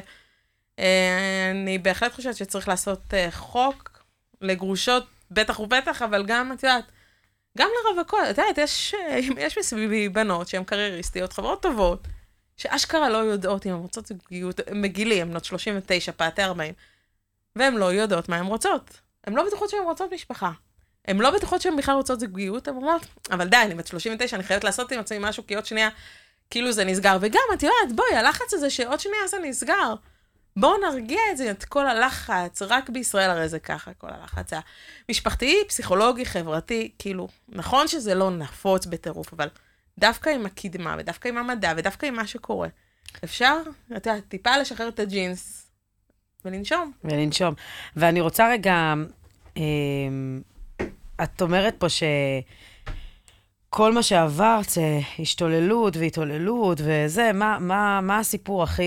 S1: אה, אני בהחלט חושבת שצריך לעשות אה, חוק לגרושות, בטח ובטח, אבל גם, את יודעת, גם לרווקות, את יודעת, יש, אה, יש מסביבי בנות שהן קרייריסטיות, חברות טובות, שאשכרה לא יודעות אם הן רוצות זוגיות, הם בגילי, הן בנות 39, פעתי 40, והן לא יודעות מה הן רוצות. הן לא בטוחות שהן רוצות משפחה. הן לא בטוחות שהן בכלל רוצות זוגיות, הן אומרות, אבל די, אני בת 39, אני חייבת לעשות עם עצמי משהו, כי עוד שנייה, כאילו זה נסגר. וגם, את יודעת, בואי, הלחץ הזה שעוד שנייה זה נסגר. בואו נרגיע את זה, את כל הלחץ, רק בישראל הרי זה ככה, כל הלחץ המשפחתי, פסיכולוגי, חברתי, כאילו, נכון שזה לא נפוץ בטירוף, אבל דווקא עם הקדמה, ודווקא עם המדע, ודווקא עם מה שקורה, אפשר, את יודעת, טיפה לשחרר את הג'ינס ולנשום.
S4: ולנשום. ואני רוצה רגע, אה, את אומרת פה ש... כל מה שעברת זה השתוללות והתעוללות וזה, מה, מה, מה הסיפור הכי...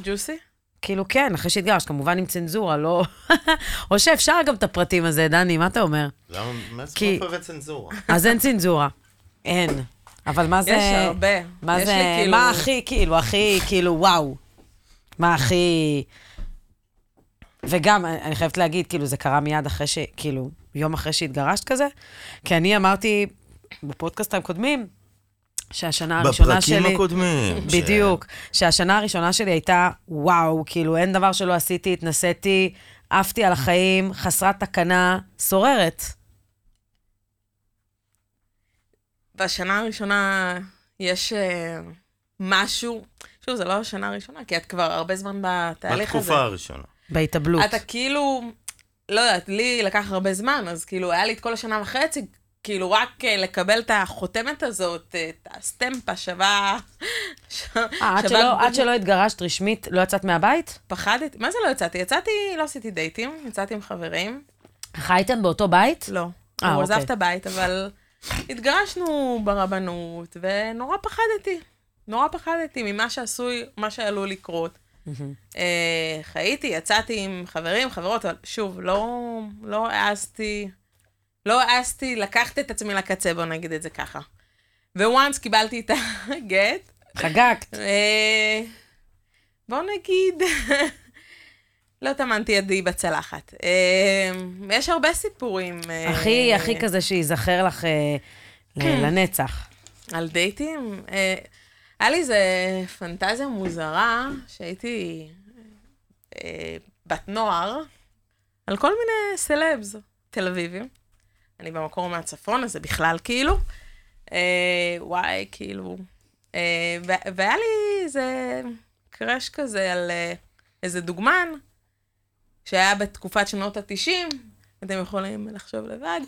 S1: ג'וסי?
S4: כאילו, כן, אחרי שהתגרשת, כמובן עם צנזורה, לא... או שאפשר גם את הפרטים הזה, דני, מה אתה אומר?
S2: למה, מה
S4: כי-
S2: זאת אומרת צנזורה?
S4: אז אין צנזורה. אין. אבל מה זה...
S1: יש הרבה.
S4: מה
S1: יש
S4: זה...
S1: כאילו-
S4: מה הכי, כאילו, הכי, כאילו, וואו. מה הכי... וגם, אני אני חייבת להגיד, כאילו, זה קרה מיד אחרי ש... כאילו, יום אחרי שהתגרשת כזה. כי אני אמרתי בפודקאסטים קודמים, שהשנה הראשונה שלי...
S2: בפרקים הקודמים. ש-
S4: בדיוק. שהשנה הראשונה שלי הייתה, וואו, כאילו, אין דבר שלא עשיתי, התנסיתי, עפתי על החיים, חסרת תקנה, סוררת.
S1: בשנה הראשונה יש אה, משהו, שוב, זה לא השנה הראשונה, כי את כבר הרבה זמן בתהליך הזה.
S2: בתקופה הראשונה.
S4: בהתאבלות.
S1: אתה כאילו, לא יודעת, לי לקח הרבה זמן, אז כאילו, היה לי את כל השנה וחצי, כאילו, רק אה, לקבל את החותמת הזאת, אה, את הסטמפה שווה...
S4: אה, עד שלא, התגרשת רשמית, לא יצאת מהבית?
S1: פחדתי, מה זה לא יצאתי? יצאתי, לא עשיתי דייטים, יצאתי עם חברים.
S4: חייתם באותו בית?
S1: לא. הוא עזב
S4: אוקיי.
S1: את הבית, אבל התגרשנו ברבנות, ונורא פחדתי. נורא פחדתי ממה שעשוי, מה שעלול לקרות. חייתי, יצאתי עם חברים, חברות, אבל שוב, לא, לא העזתי, לא העזתי לקחת את עצמי לקצה, בוא נגיד את זה ככה. וואנס קיבלתי את הגט,
S4: חגגת.
S1: אה, בוא נגיד, לא טמנתי ידי בצלחת. אה, יש הרבה סיפורים. אה,
S4: הכי, הכי כזה שייזכר לך ל- לנצח.
S1: על דייטים? היה לי איזה פנטזיה מוזרה, שהייתי בת נוער, על כל מיני סלבס תל אביבים. אני במקור מהצפון, אז זה בכלל כאילו. אה, וואי, כאילו. אה, והיה לי איזה קראש כזה על אה, איזה דוגמן, שהיה בתקופת שנות ה-90, אתם יכולים לחשוב לבד,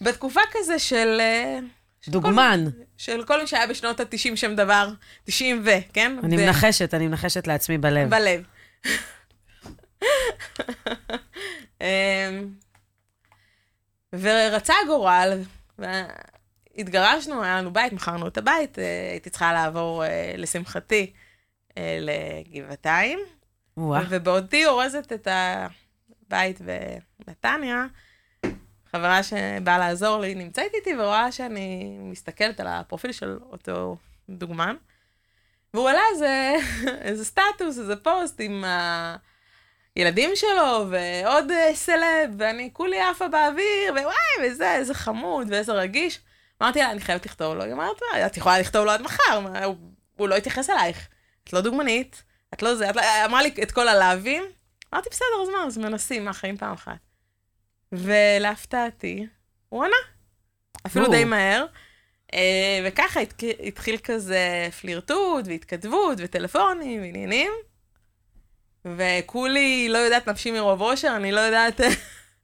S1: בתקופה כזה של... אה, של כל-
S4: דוגמן.
S1: של כל מי שהיה בשנות ה-90 שם דבר, 90 ו, כן?
S4: אני
S1: ו-
S4: מנחשת, אני מנחשת לעצמי בלב.
S1: בלב. ורצה הגורל, והתגרשנו, היה לנו בית, מכרנו את הבית, אה, הייתי צריכה לעבור, אה, לשמחתי, אה, לגבעתיים. ובעודי אורזת את הבית בנתניה, חברה שבאה לעזור לי נמצאת איתי ורואה שאני מסתכלת על הפרופיל של אותו דוגמן. והוא העלה איזה, איזה סטטוס, איזה פוסט עם הילדים שלו ועוד אה, סלב, ואני כולי עפה באוויר, ווואי, וזה, איזה חמוד ואיזה רגיש. אמרתי לה, אני חייבת לכתוב לו. היא אמרת, "מה, את יכולה לכתוב לו עד מחר, מה, הוא, הוא לא יתייחס אלייך. את לא דוגמנית, את לא זה, את לא... אמרה לי את כל הלאווים. אמרתי, בסדר, אז מה, אז מנסים, מה, חיים פעם אחת. ולהפתעתי, הוא ענה. אפילו. די מהר. אה, וככה התחיל כזה פלירטוט והתכתבות וטלפונים ועניינים. וכולי לא יודעת נפשי מרוב אושר, אני לא יודעת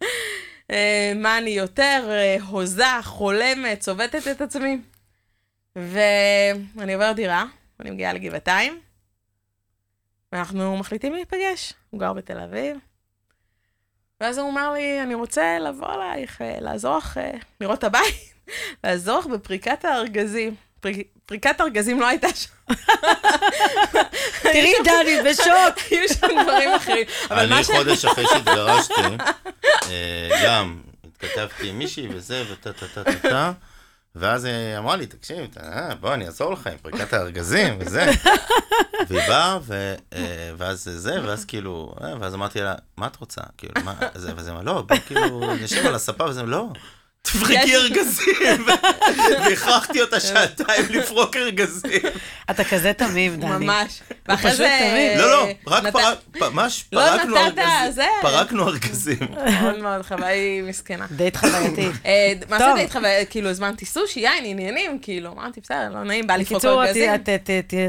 S1: אה, מה אני יותר, אה, הוזה, חולמת, צובטת את עצמי. ואני עוברת דירה, אני מגיעה לגבעתיים, ואנחנו מחליטים להיפגש. הוא גר בתל אביב. ואז הוא אמר לי, אני רוצה לבוא אלייך, אה, לעזור לך לראות את הבית, לעזור לך בפריקת הארגזים. פריק- פריקת ארגזים לא הייתה שם.
S4: תראי, דני, בשוק.
S1: היו שם דברים אחרים.
S2: אני. חודש אחרי שהתגרשתי, אה, גם כתבתי עם מישהי וזה, וטה טה טה טה טה. ואז היא אמרה לי, תקשיב, אה, בוא, אני אעזור לך עם פריקת הארגזים וזה. והיא באה, ו- אה, ואז זה, ואז כאילו, אה, ואז אמרתי לה, מה את רוצה? כאילו, מה, זה, ואז היא אמרה, לא, בוא כאילו, נשב על הספה, וזה, לא. תפרקי ארגזים. והכרחתי אותה שעתיים לפרוק ארגזים.
S4: אתה כזה תמים, דני.
S1: ממש. ואחרי זה...
S4: תמיד.
S2: לא, לא, רק ממש
S1: לא
S2: פרקנו ארגזים. פרקנו ארגזים.
S1: מאוד מאוד חוויה, היא מסכנה.
S4: דייט חווייתי.
S1: אה, מה זה. דייט חוויה? כאילו, הזמנתי סושי, יין, עניינים, כאילו, אמרתי, בסדר, לא נעים, בא לפרוק
S4: בקיצור,
S1: ארגזים.
S4: את-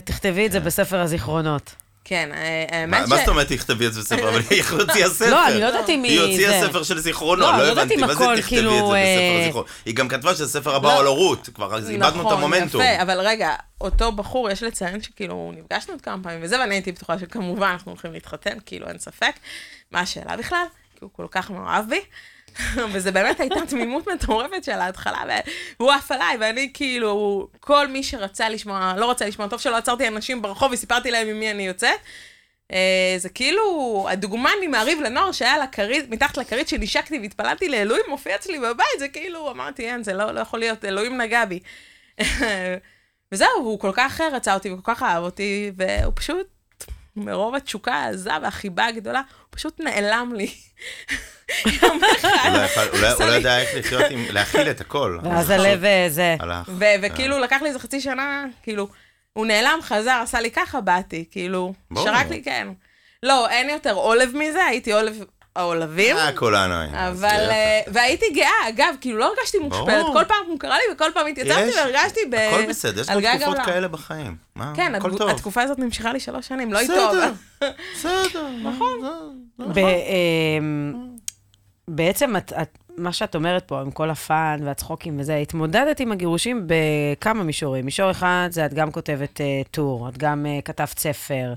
S4: תכתבי את זה בספר הזיכרונות.
S1: כן, אה,
S2: מה
S1: האמת
S2: מה
S1: ש...
S2: זאת אומרת תכתבי את זה בספר? אבל היא הוציאה ספר.
S4: לא, אני לא יודעת אם
S2: היא
S4: היא...
S2: הוציאה. ספר של זיכרונות,
S4: לא,
S2: לא
S4: לא
S2: הבנתי, מה זה תכתבי את
S4: כאילו,
S2: זה בספר
S4: אה,
S2: הזיכרונות? היא גם כתבה שהספר הבא
S1: לא.
S2: הוא על הורות, כבר איבדנו את
S1: נכון,
S2: המומנטום.
S1: יפה, אבל רגע, אותו בחור, יש לציין שכאילו, נפגשנו עוד כמה פעמים וזה, ואני הייתי בטוחה שכמובן אנחנו הולכים להתחתן, כאילו, אין ספק. מה השאלה בכלל? כי הוא כל כך מאוהב בי. וזה באמת הייתה תמימות מטורפת של ההתחלה, והוא עף עליי, ואני כאילו, כל מי שרצה לשמוע, לא רצה לשמוע, טוב שלא עצרתי אנשים ברחוב וסיפרתי להם עם מי אני יוצאת. אה, זה כאילו, הדוגמן ממעריב לנוער שהיה על מתחת לכרית שנשקתי והתפללתי לאלוהים, מופיע אצלי בבית, זה כאילו, אמרתי, אין, זה לא, לא יכול להיות, אלוהים נגע בי. וזהו, הוא כל כך רצה אותי וכל כך אהב אותי, והוא פשוט, מרוב התשוקה העזה והחיבה הגדולה, הוא פשוט נעלם לי. יום אחד.
S2: הוא לא יודע איך לחיות עם, להכיל את הכל.
S4: ואז הלב אה, זה.
S2: הלך.
S1: ו- וכאילו, לקח לי איזה חצי שנה, כאילו, הוא נעלם, חזר, עשה לי ככה, באתי, כאילו. שרק לי, כן. לא, אין יותר עולב מזה, הייתי עולב העולבים.
S2: אה, כולנו היינו.
S1: אבל. אה, והייתי גאה, אגב, כאילו, לא הרגשתי מושפלת. כל פעם הוא קרא לי וכל פעם התייצבתי והרגשתי ב...
S2: הכל בסדר, יש גם תקופות. כאלה בחיים.
S1: כן. התקופה הזאת נמשכה לי שלוש שנים, לא איתו,
S2: בסדר. בסדר. נכון.
S4: ב- אמ, בעצם את, את, מה שאת אומרת פה, עם כל הפאן והצחוקים וזה, התמודדת עם הגירושים בכמה מישורים. מישור אחד זה את גם כותבת uh, טור, את גם uh, כתבת ספר.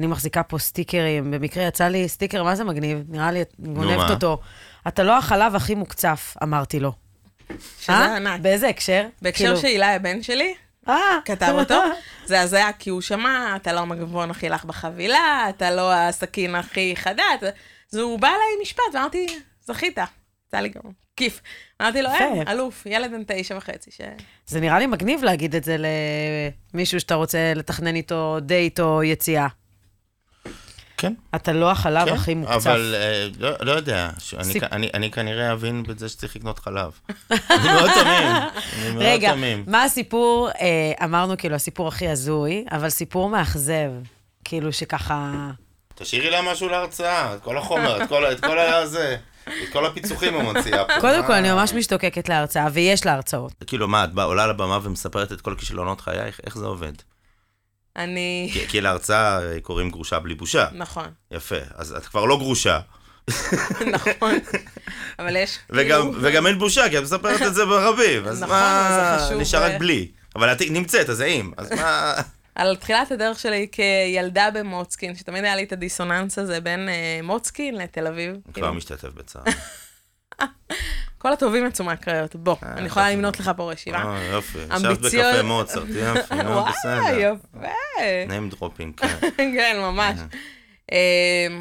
S4: אני מחזיקה פה סטיקרים, במקרה יצא לי סטיקר, מה זה מגניב? נראה לי, את גונבת
S2: מה?
S4: אותו. אתה לא החלב הכי מוקצף, אמרתי לו.
S1: שזה
S4: אה?
S1: ענק.
S4: באיזה הקשר?
S1: בהקשר
S4: כאילו-
S1: שאילי הבן שלי,
S4: אה.
S1: כתב אותו, זה הזיה, כי הוא שמע, אתה לא המגבון הכי לך בחבילה, אתה לא הסכין הכי חדה, אז הוא בא אליי משפט, ואמרתי, זכית. יצא לי גם כיף. אמרתי לו. אין, אלוף, ילד בן תשע וחצי, ש...
S4: זה נראה לי מגניב להגיד את זה למישהו שאתה רוצה לתכנן איתו דייט או יציאה.
S2: כן.
S4: אתה לא החלב
S2: כן,
S4: הכי מוקצף.
S2: אבל אה, לא- לא יודע, שאני
S4: סיפ-
S2: אני- אני כנראה אבין בזה שצריך לקנות חלב. אני מאוד תמים. אני מאוד
S4: רגע,
S2: תמים.
S4: מה הסיפור, אה, אמרנו כאילו הסיפור הכי הזוי, אבל סיפור מאכזב. כאילו שככה...
S2: תשאירי לה משהו להרצאה, את כל החומר, את כל- את כל הזה, את כל הפיצוחים היא מוציאה פה.
S4: קודם? כל, אני ממש משתוקקת להרצאה, ויש לה הרצאות.
S2: כאילו, מה, את עולה לבמה ומספרת את כל כישלונות חייך? איך זה עובד?
S1: אני...
S2: כי- כי להרצאה אה, קוראים גרושה בלי בושה.
S1: נכון,
S2: יפה, אז את כבר לא גרושה.
S1: נכון. אבל יש...
S2: וגם,
S1: כאילו-
S2: וגם אין בושה, כי את מספרת את זה ברבים. אז
S1: נכון,
S2: מה,
S1: זה חשוב,
S2: נשאר רק
S1: אה.
S2: בלי. אבל את נמצאת, אז זה אם. אז מה...
S1: על תחילת הדרך שלי כילדה במוצקין, שתמיד היה לי את הדיסוננס הזה בין אה, מוצקין לתל אביב.
S2: כבר
S1: כאילו,
S2: משתתף בצער.
S1: כל הטובים יצאו מהקריות. בוא, אני יכולה. למנות לך פה רשימה.
S2: אה, יופי. ישבת בקפה מוצרט, יופי, נו,
S1: וואי,
S2: בסדר.
S1: יפה.
S2: name dropping, כן.
S1: כן, ממש. אמ,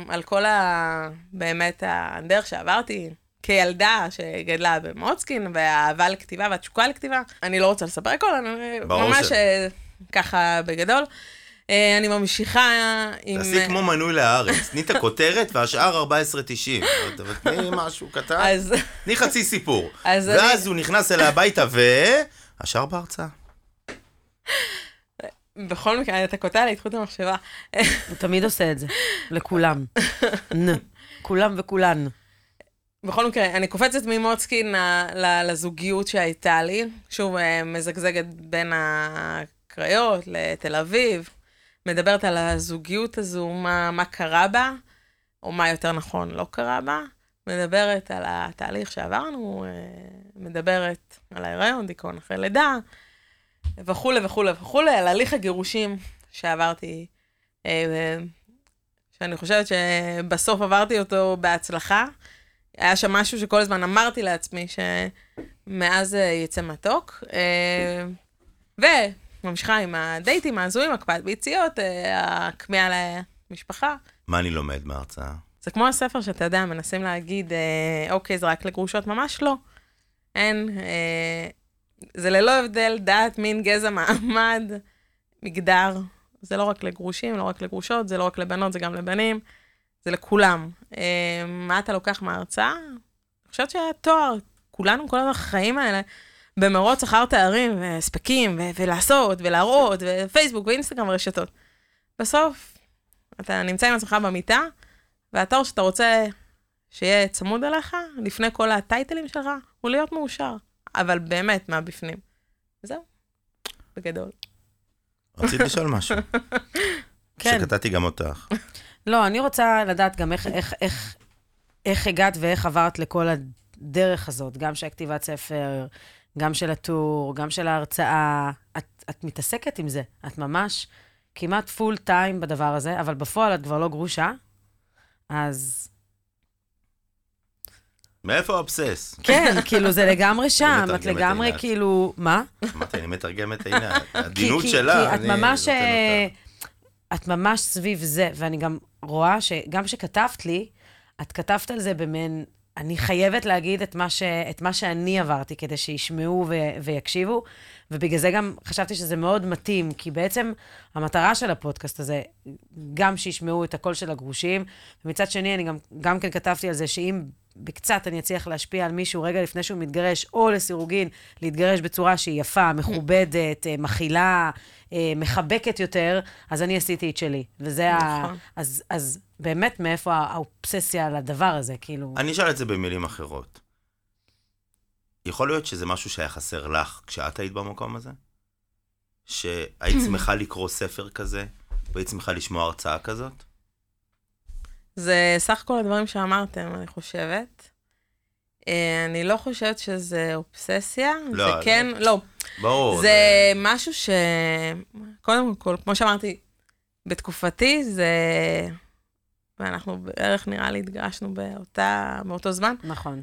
S1: על כל ה... באמת הדרך שעברתי כילדה שגדלה במוצקין, והאהבה לכתיבה והתשוקה לכתיבה. אני לא רוצה לספר הכל, אני ממש אה, ככה בגדול. אה, אני ממשיכה עם...
S2: תעשי כמו מנוי להארץ, תני את הכותרת והשאר 14.90. אבל תני משהו קטן, תני חצי סיפור.
S1: אז
S2: ואז הוא נכנס אליה הביתה ו... השאר בהרצאה.
S1: בכל מקרה, אתה קוטע לי את חוט המחשבה.
S4: הוא תמיד עושה את זה. לכולם. כולם וכולן.
S1: בכל מקרה, אני קופצת ממוצקין לזוגיות שהייתה לי. שוב, אה, מזגזגת בין הקריות לתל אביב. מדברת על הזוגיות הזו, מה, מה קרה בה, או מה יותר נכון לא קרה בה. מדברת על התהליך שעברנו, אה, מדברת על ההיריון, דיכאון אחרי לידה, וכולי וכולי וכולי, על הליך הגירושים שעברתי, אה, שאני חושבת שבסוף עברתי אותו בהצלחה. היה שם משהו שכל הזמן אמרתי לעצמי שמאז אה, יצא מתוק. אה, וממשיכה עם הדייטים ההזויים, הקפאת ביציות, אה, הכמיהה למשפחה.
S2: מה אני לומד מההרצאה?
S1: זה כמו הספר שאתה יודע, מנסים להגיד, אה, אוקיי, זה רק לגרושות, ממש לא. אין, אה, זה ללא הבדל דת, מין, גזע, מעמד, מגדר. זה לא רק לגרושים, לא רק לגרושות, זה לא רק לבנות, זה גם לבנים, זה לכולם. אה, מה אתה לוקח מההרצאה? אני חושבת שהתואר, כולנו כל החיים האלה, במרוץ אחר תארים והספקים, ו- ולעשות, ולהראות, ופייסבוק ואינסטגרם ורשתות. בסוף, אתה נמצא עם עצמך במיטה, והתואר שאתה רוצה שיהיה צמוד אליך, לפני כל הטייטלים שלך, הוא להיות מאושר. אבל באמת, מהבפנים. זהו, בגדול.
S2: רצית לשאול משהו?
S4: כן.
S2: שקטעתי גם אותך.
S4: לא, אני רוצה לדעת גם איך, איך, איך, איך הגעת ואיך עברת לכל הדרך הזאת, גם של הכתיבת ספר, גם של הטור, גם של ההרצאה. את, את מתעסקת עם זה, את ממש כמעט פול טיים בדבר הזה, אבל בפועל את כבר לא גרושה, אז
S2: מאיפה האובסס?
S4: כן, כאילו זה לגמרי שם, את לגמרי
S2: עינת.
S4: כאילו, מה?
S2: אמרתי, אני מתרגם את.
S4: כי-
S2: העדינות שלה, אני נותן
S4: אה,
S2: אותה.
S4: את ממש סביב זה, ואני גם רואה שגם כשכתבת לי, את כתבת על זה במין, אני חייבת להגיד את מה, ש, את מה שאני עברתי כדי שישמעו ו, ויקשיבו, ובגלל זה גם חשבתי שזה מאוד מתאים, כי בעצם המטרה של הפודקאסט הזה, גם שישמעו את הקול של הגרושים, ומצד שני, אני גם, גם כן כתבתי על זה שאם בקצת אני אצליח להשפיע על מישהו רגע לפני שהוא מתגרש, או לסירוגין, להתגרש בצורה שהיא יפה, מכובדת, אה, מכילה, אה, מחבקת יותר, אז אני עשיתי את שלי. וזה ה...
S1: נכון.
S4: אז, אז באמת, מאיפה האובססיה על הדבר הזה, כאילו...
S2: אני אשאל את זה במילים אחרות. יכול להיות שזה משהו שהיה חסר לך כשאת היית במקום הזה? שהיית שמחה לקרוא ספר כזה, והיית שמחה לשמוע הרצאה כזאת?
S1: זה סך כל הדברים שאמרתם, אני חושבת. אה, אני לא חושבת שזה אובססיה,
S2: לא,
S1: זה
S2: לא.
S1: כן, לא,
S2: ברור.
S1: זה משהו ש... קודם כל, כמו שאמרתי, בתקופתי זה... ואנחנו בערך, נראה לי, התגרשנו באותה, באותו זמן.
S4: נכון.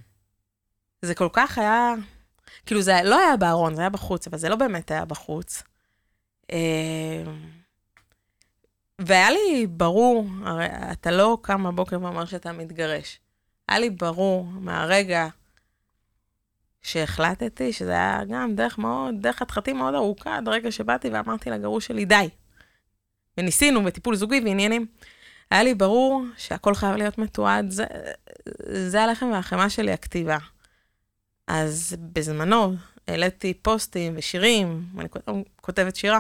S1: זה כל כך היה... כאילו, זה לא היה בארון, זה היה בחוץ, אבל זה לא באמת היה בחוץ. אה, והיה לי ברור, הרי אתה לא קם בבוקר ואומר שאתה מתגרש. היה לי ברור מהרגע שהחלטתי, שזה היה גם דרך מאוד, דרך חתחתים מאוד ארוכה, עד הרגע שבאתי ואמרתי לגרוש שלי, די. וניסינו בטיפול זוגי ועניינים. היה לי ברור שהכל חייב להיות מתועד, זה, זה הלחם והחמאה שלי, הכתיבה. אז בזמנו העליתי פוסטים ושירים, אני כות- כותבת שירה,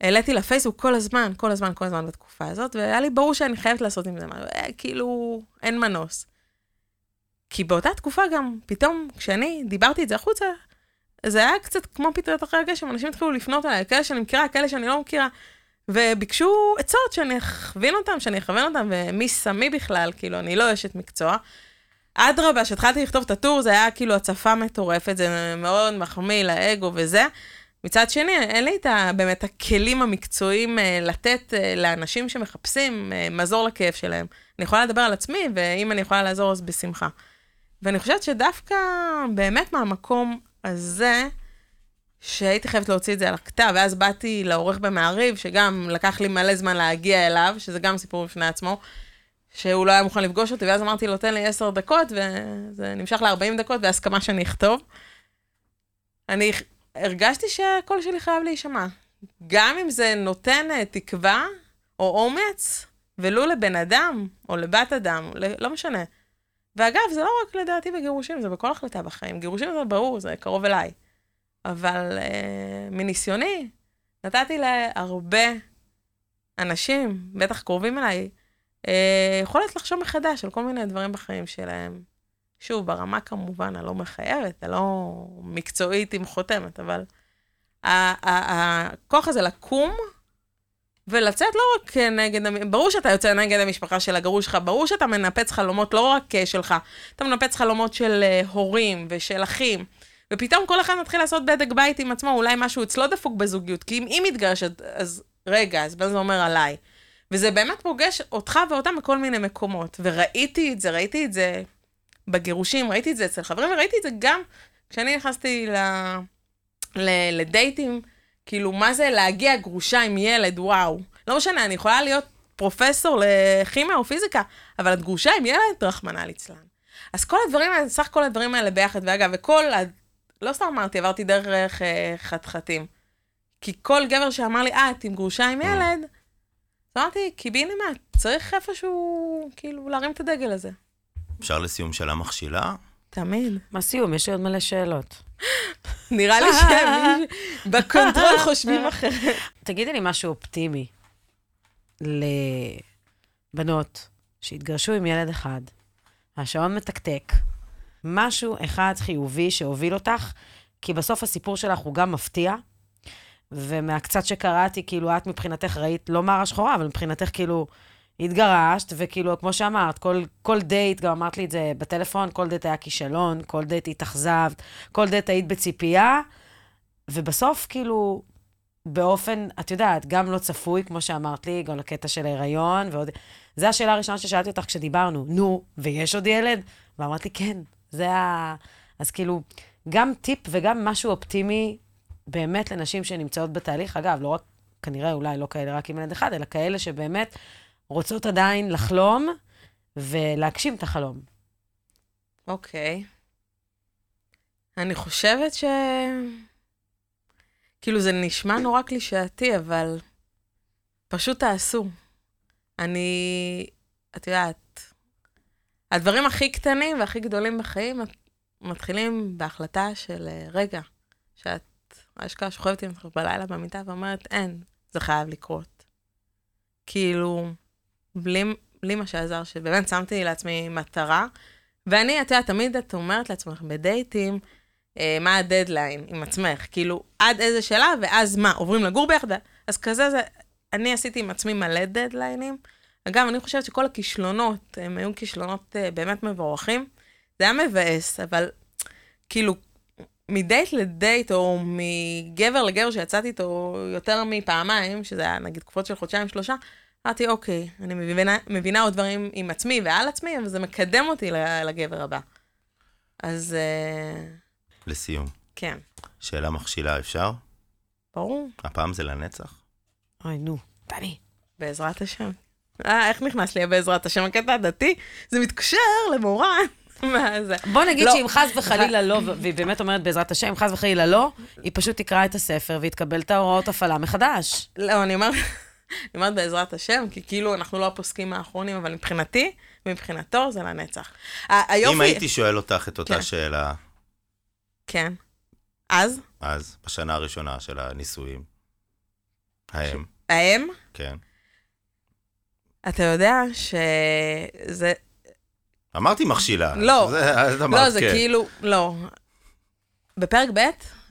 S1: העליתי לפייסבוק כל הזמן, כל הזמן, כל הזמן בתקופה הזאת, והיה לי ברור שאני חייבת לעשות עם זה משהו, אה, כאילו, אין מנוס. כי באותה תקופה גם, פתאום, כשאני דיברתי את זה החוצה, זה היה קצת כמו פטריות אחרי הגשם, אנשים התחילו לפנות אליי, כאלה שאני מכירה, כאלה שאני לא מכירה, וביקשו עצות שאני אכווין אותם, שאני אכוון אותם, ומי שמי בכלל, כאילו, אני לא אשת מקצוע. אדרבה, כשהתחלתי לכתוב את הטור, זה היה כאילו הצפה מטורפת, זה מאוד מחמיא לאגו וזה. מצד שני, אין לי את ה, באמת הכלים המקצועיים אה, לתת אה, לאנשים שמחפשים אה, מזור לכאב שלהם. אני יכולה לדבר על עצמי, ואם אני יכולה לעזור, אז בשמחה. ואני חושבת שדווקא באמת מהמקום הזה, שהייתי חייבת להוציא את זה על הכתב, ואז באתי לעורך במעריב, שגם לקח לי מלא זמן להגיע אליו, שזה גם סיפור בפני עצמו, שהוא לא היה מוכן לפגוש אותי, ואז אמרתי לו, תן לי עשר דקות, וזה נמשך ל-40 דקות, בהסכמה שאני אכתוב. אני הרגשתי שהקול שלי חייב להישמע. גם אם זה נותן אה, תקווה או אומץ, ולו לבן אדם או לבת אדם, לא משנה. ואגב, זה לא רק לדעתי בגירושים, זה בכל החלטה בחיים. גירושים זה ברור, זה קרוב אליי. אבל אה, מניסיוני, נתתי להרבה אנשים, בטח קרובים אליי, אה, יכולת לחשוב מחדש על כל מיני דברים בחיים שלהם. שוב, ברמה כמובן הלא מחייבת, הלא מקצועית עם חותמת, אבל הכוח הזה לקום ולצאת לא רק נגד, ברור שאתה יוצא נגד המשפחה של הגרוש שלך, ברור שאתה מנפץ חלומות לא רק אה, שלך, אתה מנפץ חלומות של הורים ושל אחים, ופתאום כל אחד מתחיל לעשות בדק בית עם עצמו, אולי משהו אצלו דפוק בזוגיות, כי אם היא מתגרשת, אז רגע, אז מה זה אומר עליי? וזה באמת פוגש אותך ואותם בכל מיני מקומות, וראיתי את זה, ראיתי את זה בגירושים, ראיתי את זה אצל חברים, וראיתי את זה גם כשאני נכנסתי ל... ל... לדייטים, כאילו, מה זה להגיע גרושה עם ילד, וואו. לא משנה, אני יכולה להיות פרופסור לכימיה או פיזיקה, אבל את גרושה עם ילד, רחמנא ליצלן. אז כל הדברים האלה, סך כל הדברים האלה ביחד, ואגב, וכל, לא סתם אמרתי, עברתי דרך אה, חתחתים. כי כל גבר שאמר לי, אה, את עם גרושה עם ילד, אז אמרתי, קיבינימט, צריך איפשהו, כאילו, להרים את הדגל הזה.
S2: אפשר לסיום שאלה מכשילה?
S1: תמיד.
S4: מה סיום? יש לי עוד מלא שאלות.
S1: נראה לי שהם ב control חושבים אחרת.
S4: תגידי לי משהו אופטימי לבנות שהתגרשו עם ילד אחד, השעון מתקתק, משהו אחד חיובי שהוביל אותך, כי בסוף הסיפור שלך הוא גם מפתיע, ומהקצת שקראתי, כאילו, את מבחינתך ראית לא מרה שחורה, אבל מבחינתך כאילו... התגרשת, וכאילו, כמו שאמרת, כל, כל דייט, גם אמרת לי את זה בטלפון, כל דייט היה כישלון, כל דייט התאכזבת, כל דייט היית בציפייה, ובסוף, כאילו, באופן, את יודעת, גם לא צפוי, כמו שאמרת לי, גם לקטע של ההיריון, ועוד... זו השאלה הראשונה ששאלתי אותך כשדיברנו, נו, ויש עוד ילד? ואמרת לי, כן, זה ה... אז כאילו, גם טיפ וגם משהו אופטימי באמת לנשים שנמצאות בתהליך. אגב, לא רק, כנראה אולי לא כאלה רק עם ילד אחד, אלא כאלה שבאמת רוצות עדיין לחלום ולהגשים את החלום.
S1: אוקיי. אני חושבת ש... כאילו, זה נשמע נורא קלישאתי, אבל פשוט תעשו. אני, את יודעת, הדברים הכי קטנים והכי גדולים בחיים מתחילים בהחלטה של אה, רגע, שאת אשכרה שוכבת עם עצמך בלילה במיטה ואומרת, אין, זה חייב לקרות. כאילו, בלי, בלי מה שעזר, שבאמת שמתי לעצמי מטרה, ואני, את יודעת, תמיד את אומרת לעצמך בדייטים, אה, מה הדדליין עם עצמך, כאילו, עד איזה שלב, ואז מה, עוברים לגור ביחד? אז כזה זה, אני עשיתי עם עצמי מלא דדליינים. אגב, אני חושבת שכל הכישלונות, הם היו כישלונות אה, באמת מבורכים. זה היה מבאס, אבל כאילו, מדייט לדייט, או מגבר לגבר שיצאתי איתו יותר מפעמיים, שזה היה נגיד תקופות של חודשיים, שלושה, אמרתי, אוקיי, אני מבינה, מבינה עוד דברים עם עצמי ועל עצמי, אבל זה מקדם אותי לגבר הבא. אז אה,
S2: לסיום,
S1: כן,
S2: שאלה מכשילה אפשר?
S1: ברור,
S2: הפעם זה לנצח?
S4: אוי, נו, דני.
S1: בעזרת השם. אה, איך נכנס לי בעזרת השם? הקטע הדתי? זה מתקשר למורן. מה זה?
S4: בוא נגיד
S1: לא.
S4: שאם חס וחלילה לא, והיא באמת אומרת בעזרת השם, אם חס וחלילה לא, היא פשוט תקרא את הספר והיא תקבל את ההוראות הפעלה מחדש.
S1: לא, אני אומרת, אני אומרת בעזרת השם, כי כאילו אנחנו לא הפוסקים האחרונים, אבל מבחינתי, ומבחינתו זה לנצח. היופי...
S2: אם הייתי שואל אותך את אותה
S1: כן.
S2: שאלה,
S1: כן. אז,
S2: אז, בשנה הראשונה של הנישואים, האם,
S1: האם,
S2: כן.
S1: אתה יודע שזה...
S2: אמרתי מכשילה.
S1: לא.
S2: זה, אז אמרת,
S1: לא, זה
S2: כן.
S1: כאילו, לא. בפרק ב',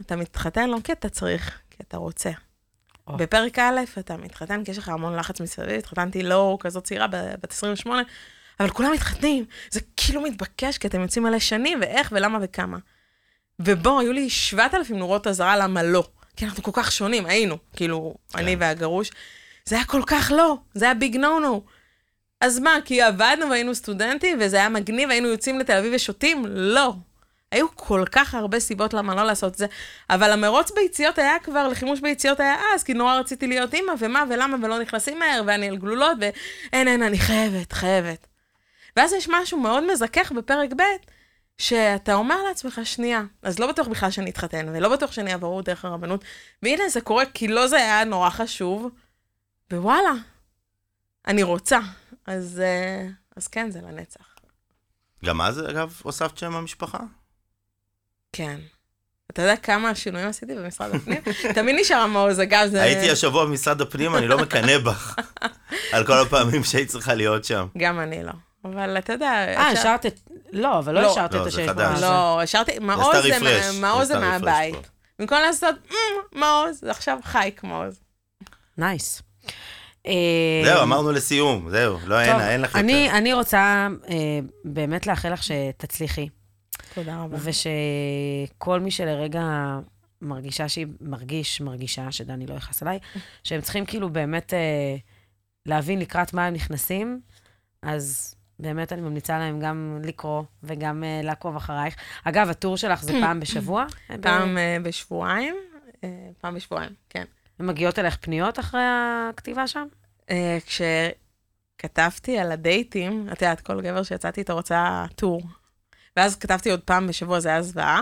S1: אתה מתחתן לא כי אתה צריך, כי אתה רוצה.
S4: או.
S1: בפרק א', אתה מתחתן כי יש לך המון לחץ מסביב, התחתנתי לא כזאת צעירה, בת 28, אבל כולם מתחתנים. זה כאילו מתבקש, כי אתם יוצאים מלא שנים, ואיך ולמה וכמה. ובוא, היו לי 7,000 נורות אזהרה למה לא. כי אנחנו כל כך שונים, היינו, כאילו,
S2: כן.
S1: אני והגרוש. זה היה כל כך לא, זה היה ביג נו נו. אז מה, כי עבדנו והיינו סטודנטים, וזה היה מגניב, היינו יוצאים לתל אביב ושותים? לא. היו כל כך הרבה סיבות למה לא לעשות את זה, אבל המרוץ ביציאות היה כבר, לחימוש ביציאות היה אז, כי נורא רציתי להיות אימא, ומה ולמה, ולא נכנסים מהר, ואני על גלולות, ואין, אין, אני חייבת, חייבת. ואז יש משהו מאוד מזכך בפרק ב', שאתה אומר לעצמך, שנייה, אז לא בטוח בכלל שאני אתחתן, ולא בטוח שאני אעבור דרך הרבנות, והנה זה קורה כי לא זה היה נורא חשוב, ווואלה, אני רוצה. אז, אה, אז כן, זה לנצח.
S2: גם אז, אגב, הוספת שם המשפחה?
S1: כן. אתה יודע כמה שינויים עשיתי במשרד הפנים? תמיד נשאר המעוז, אגב, זה...
S2: הייתי השבוע במשרד הפנים, אני לא מקנא בך על כל הפעמים שהיית צריכה להיות שם.
S1: גם אני לא. אבל אתה יודע...
S4: אה, השארת את... לא, אבל לא
S1: לא.
S4: השארת
S2: לא,
S4: את
S2: זה
S4: השם.
S1: לא, השארתי, מעוז זה, מהבית. במקום לעשות "מ, מעוז, זה עכשיו חייק מעוז.
S4: נייס.
S2: זהו, אמרנו לסיום, זהו, לא, אין, אין לך
S4: אני,
S2: יותר.
S4: אני רוצה אה, באמת לאחל לך שתצליחי,
S1: תודה רבה.
S4: ושכל מי שלרגע מרגישה שהיא, מרגיש, מרגישה, שדני לא יכעס עליי, שהם צריכים כאילו באמת אה, להבין לקראת מה הם נכנסים, אז באמת אני ממליצה להם גם לקרוא וגם אה, לעקוב אחרייך. אגב, הטור שלך זה פעם בשבוע?
S1: פעם אה, בשבועיים, אה, פעם בשבועיים, כן.
S4: מגיעות אליך פניות אחרי הכתיבה שם?
S1: אה, כש... כתבתי על הדייטים, את יודעת, כל גבר שיצאתי איתו רוצה טור. ואז כתבתי עוד פעם בשבוע, זה היה זוועה.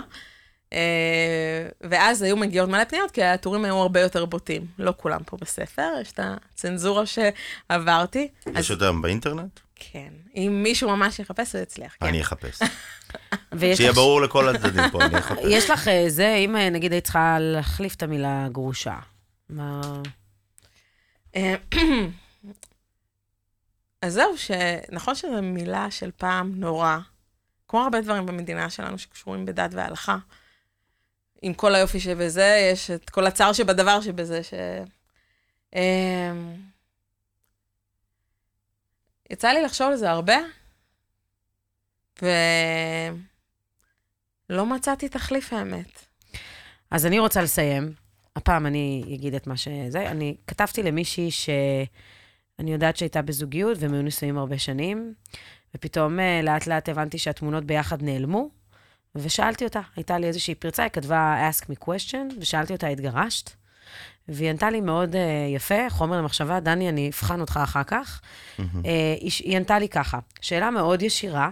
S1: אה, ואז היו מגיעות מלא פניות, כי הטורים היו הרבה יותר בוטים. לא כולם פה בספר, יש את הצנזורה שעברתי.
S2: יש אותם באינטרנט?
S1: כן. אם מישהו ממש יחפש, הוא יצליח, כן.
S2: אני אחפש. שיהיה ברור לכל הצדדים פה, אני אחפש.
S4: יש לך אה, זה, אם נגיד היית צריכה להחליף את המילה גרושה, מה...
S1: אה, אז זהו, שנכון שזו מילה של פעם נורא, כמו הרבה דברים במדינה שלנו שקשורים בדת והלכה. עם כל היופי שבזה, יש את כל הצער שבדבר שבזה, ש... אמ, יצא לי לחשוב על זה הרבה, ולא מצאתי תחליף האמת.
S4: אז אני רוצה לסיים. הפעם אני אגיד את מה שזה. אני כתבתי למישהי שאני יודעת שהייתה בזוגיות והם היו נשואים הרבה שנים, ופתאום אה, לאט לאט הבנתי שהתמונות ביחד נעלמו, ושאלתי אותה, הייתה לי איזושהי פרצה, היא כתבה ask me question, ושאלתי אותה, התגרשת? והיא ענתה לי מאוד uh, יפה, חומר למחשבה, דני, אני אבחן אותך אחר כך. uh, היא, היא ענתה לי ככה, שאלה מאוד ישירה,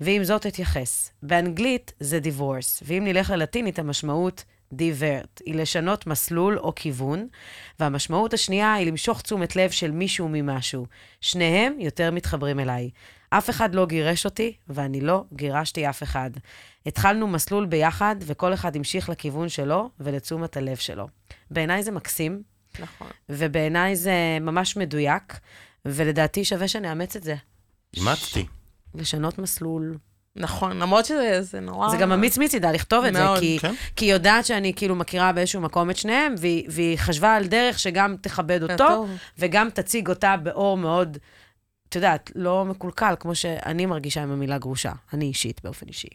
S4: ועם זאת אתייחס. באנגלית זה divorce, ואם נלך ללטינית, המשמעות divert, היא לשנות מסלול או כיוון, והמשמעות השנייה היא למשוך תשומת לב של מישהו ממשהו. שניהם יותר מתחברים אליי. אף אחד לא גירש אותי, ואני לא גירשתי אף אחד. התחלנו מסלול ביחד, וכל אחד המשיך לכיוון שלו ולתשומת הלב שלו. בעיניי זה מקסים,
S1: נכון.
S4: ובעיניי זה ממש מדויק, ולדעתי שווה שנאמץ את זה.
S2: אימצתי.
S4: לשנות מסלול.
S1: נכון, למרות שזה זה נורא...
S4: זה גם אמיץ מצידה לכתוב את זה,
S1: מאוד.
S4: כי,
S2: כן.
S4: כי היא יודעת שאני כאילו מכירה באיזשהו מקום את שניהם, והיא, והיא חשבה על דרך שגם תכבד אותו,
S1: טוב.
S4: וגם תציג אותה באור מאוד, את יודעת, לא מקולקל, כמו שאני מרגישה עם המילה גרושה. אני אישית, באופן אישי.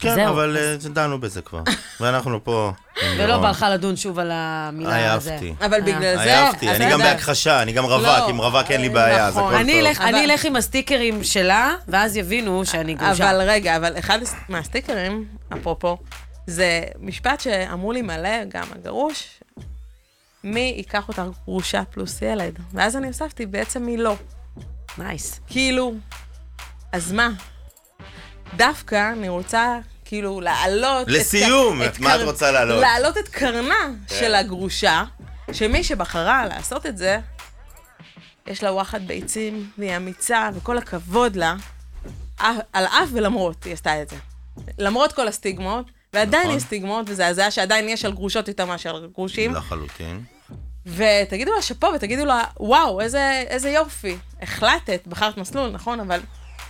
S2: כן,
S4: זהו,
S2: אבל
S4: אז-
S2: אה, דנו בזה כבר. ואנחנו פה.
S4: ולא. בא לך לדון שוב על המילה הזו.
S2: עייפתי.
S1: אבל
S4: אה.
S1: בגלל זה...
S2: עייפתי, אני גם בהכחשה, אני גם רווק,
S1: לא,
S2: עם רווק אין לי בעיה, אז
S1: נכון.
S2: הכל
S4: אני
S2: טוב.
S4: אני אלך עם הסטיקרים שלה, ואז יבינו שאני גרושה.
S1: אבל רגע, אבל אחד מהסטיקרים, אפרופו, זה משפט שאמרו לי מלא, גם הגרוש, מי ייקח אותה גרושה פלוס ילד? ואז אני הוספתי, בעצם מי לא.
S4: nice.
S1: כאילו, אז מה? דווקא אני רוצה, כאילו, להעלות... את
S2: לסיום,
S1: קר-
S2: את מה את
S1: קר-
S2: רוצה להעלות?
S1: להעלות את קרנה
S2: כן.
S1: של הגרושה, שמי שבחרה לעשות את זה, יש לה וואחד ביצים, והיא אמיצה, וכל הכבוד לה, אף- על אף ולמרות היא עשתה את זה. למרות כל הסטיגמות, ועדיין
S2: נכון.
S1: יש סטיגמות, וזה הזיה שעדיין יש על גרושות יותר מאשר על גרושים.
S2: לחלוטין.
S1: ותגידו לה שאפו, ותגידו לה, וואו, איזה, איזה יופי. החלטת, בחרת מסלול, נכון, אבל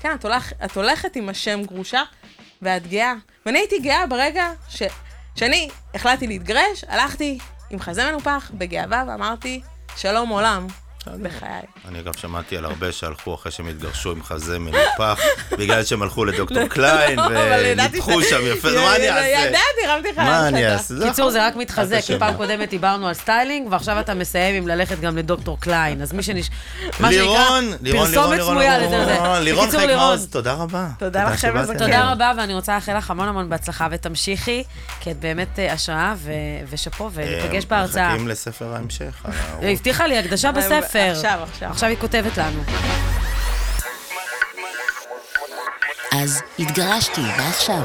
S1: כן, את, הולך, את הולכת עם השם גרושה, ואת גאה. ואני הייתי גאה ברגע ש, שאני החלטתי להתגרש, הלכתי עם חזה מנופח, בגאווה, ואמרתי, שלום עולם, בחיי.
S2: אני אגב שמעתי על הרבה שהלכו אחרי שהם התגרשו עם חזה מנופח, בגלל שהם הלכו לדוקטור קליין,
S1: לא, ידעתי
S2: וניתחו שם יפה, מה אני אעשה?
S1: ידעתי, הרמתי לך
S2: מה אני. אעשה?
S4: קיצור. זה רק מתחזק, כי. פעם קודמת דיברנו על סטיילינג, ועכשיו אתה מסיים עם ללכת גם לדוקטור קליין. אז מי שנש... מה שנקרא,
S2: לירון, לירון, לירון,
S4: פרסומת
S2: לירון,
S4: סמויה
S2: לירון,
S4: לזה.
S2: לירון, לירון
S4: לירון,
S2: מעוז, תודה רבה.
S1: תודה. זקן.
S4: תודה רבה, ואני רוצה לאחל לך המון המון בהצלחה, ותמשיכי, כי את באמת אה, השראה, ושאפו, וניפגש
S2: אה,
S4: בהרצאה.
S2: מחכים לספר ההמשך.
S4: הבטיחה לי הקדשה בספר.
S1: עכשיו, עכשיו.
S4: עכשיו היא כותבת לנו.
S3: אז התגרשתי, ועכשיו?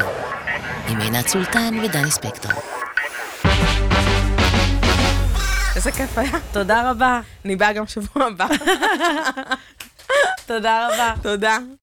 S3: עם עינת סולטן ודני ספקטור.
S1: איזה כיף היה.
S4: תודה רבה.
S1: אני באה גם שבוע הבא.
S4: תודה רבה.
S1: תודה.